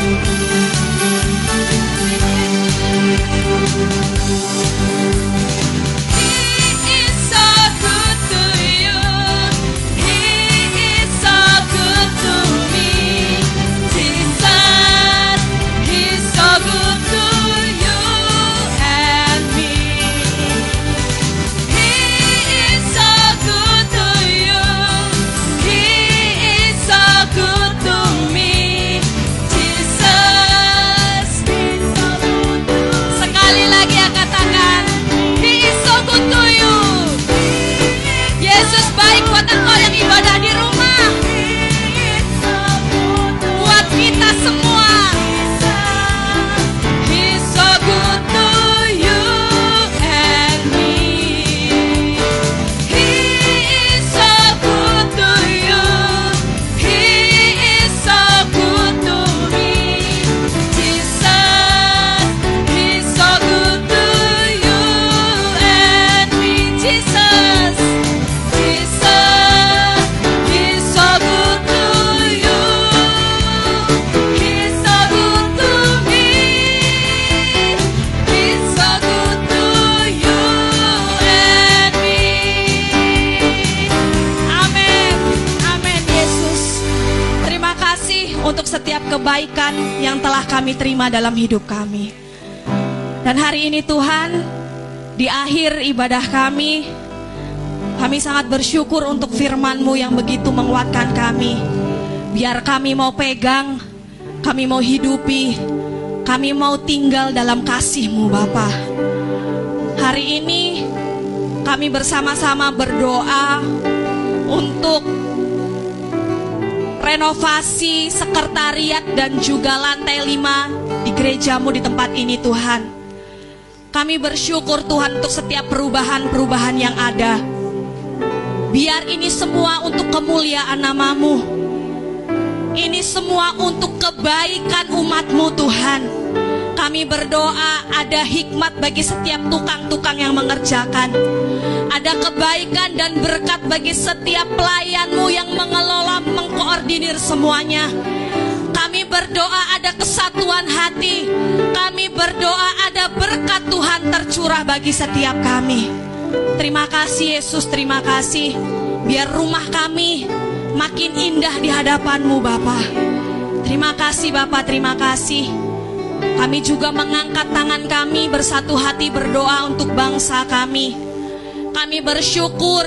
kami terima dalam hidup kami. Dan hari ini Tuhan, di akhir ibadah kami, kami sangat bersyukur untuk firman-Mu yang begitu menguatkan kami. Biar kami mau pegang, kami mau hidupi, kami mau tinggal dalam kasih-Mu Bapa. Hari ini kami bersama-sama berdoa untuk renovasi sekretariat dan juga lantai lima di gerejamu di tempat ini Tuhan. Kami bersyukur Tuhan untuk setiap perubahan-perubahan yang ada. Biar ini semua untuk kemuliaan namamu. Ini semua untuk kebaikan umatmu Tuhan. Kami berdoa ada hikmat bagi setiap tukang-tukang yang mengerjakan. Ada kebaikan dan berkat bagi setiap pelayanmu yang mengelola, mengkoordinir semuanya. Kami berdoa ada kesatuan hati. Kami berdoa ada berkat Tuhan tercurah bagi setiap kami. Terima kasih Yesus, terima kasih. Biar rumah kami makin indah di hadapanmu Bapa. Terima kasih Bapak, terima kasih. Kami juga mengangkat tangan kami bersatu hati berdoa untuk bangsa kami. Kami bersyukur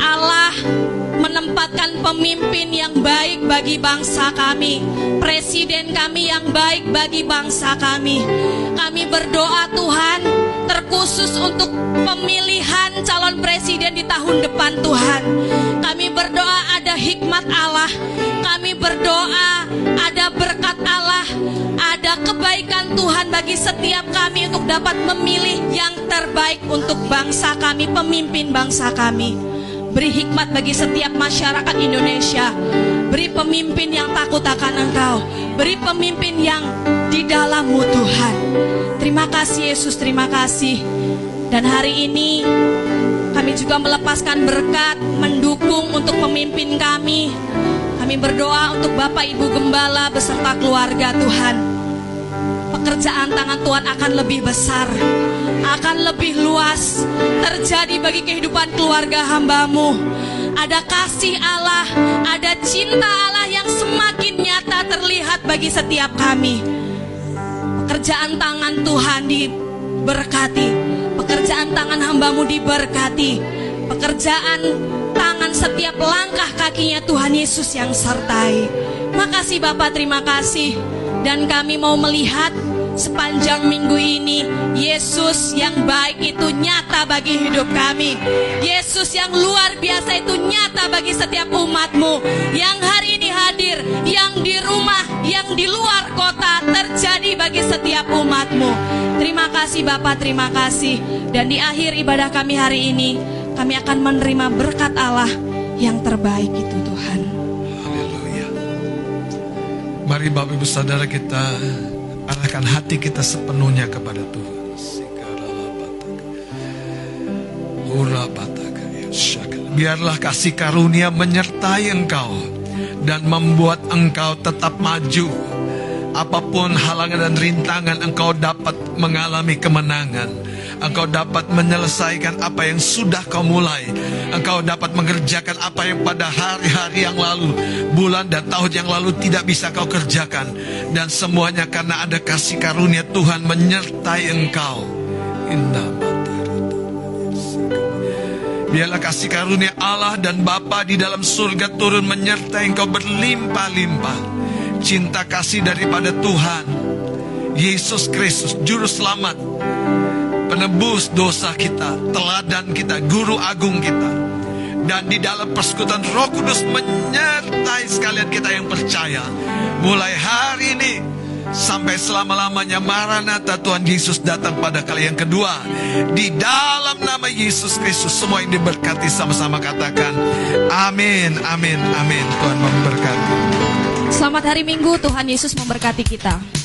Allah menempatkan pemimpin yang baik bagi bangsa kami, presiden kami yang baik bagi bangsa kami. Kami berdoa Tuhan, terkhusus untuk pemilihan calon presiden di tahun depan Tuhan. Kami berdoa ada hikmat Allah, kami berdoa ada Allah, ada kebaikan Tuhan bagi setiap kami untuk dapat memilih yang terbaik untuk bangsa kami, pemimpin bangsa kami. Beri hikmat bagi setiap masyarakat Indonesia. Beri pemimpin yang takut akan Engkau. Beri pemimpin yang di dalammu Tuhan. Terima kasih Yesus, terima kasih. Dan hari ini kami juga melepaskan berkat, mendukung untuk pemimpin kami. Kami berdoa untuk Bapak Ibu Gembala beserta keluarga Tuhan. Pekerjaan tangan Tuhan akan lebih besar akan lebih luas terjadi bagi kehidupan keluarga hambamu. Ada kasih Allah, ada cinta Allah yang semakin nyata terlihat bagi setiap kami. Pekerjaan tangan Tuhan diberkati, pekerjaan tangan hambamu diberkati, pekerjaan tangan setiap langkah kakinya Tuhan Yesus yang sertai. Makasih Bapak, terima kasih. Dan kami mau melihat sepanjang minggu ini Yesus yang baik itu nyata bagi hidup kami. Yesus yang luar biasa itu nyata bagi setiap umatmu. Yang hari ini hadir Yang di rumah, yang di luar kota Terjadi bagi setiap umatmu. Terima kasih Bapak, terima kasih. Dan di akhir ibadah kami hari ini Kami akan menerima berkat Allah Yang terbaik itu Tuhan. Haleluya. Mari Bapak Ibu Saudara kita arahkan hati kita sepenuhnya kepada Tuhan. Biarlah kasih karunia menyertai engkau dan membuat engkau tetap maju. Apa pun halangan dan rintangan engkau dapat mengalami kemenangan Engkau dapat menyelesaikan apa yang sudah kau mulai. Engkau dapat mengerjakan apa yang pada hari-hari yang lalu, bulan dan tahun yang lalu tidak bisa kau kerjakan. Dan semuanya karena ada kasih karunia Tuhan menyertai engkau. Indah Biarlah kasih karunia Allah dan Bapa di dalam surga turun menyertai engkau berlimpah-limpah. Cinta kasih daripada Tuhan, Yesus Kristus, Juru Selamat, penebus dosa kita, teladan kita, guru agung kita. Dan di dalam persekutuan Roh Kudus menyertai sekalian kita yang percaya. Mulai hari ini sampai selama-lamanya Maranatha Tuhan Yesus datang pada kali yang kedua. Di dalam nama Yesus Kristus semua yang diberkati sama-sama katakan amin, amin, amin. Tuhan memberkati. Selamat hari Minggu, Tuhan Yesus memberkati kita.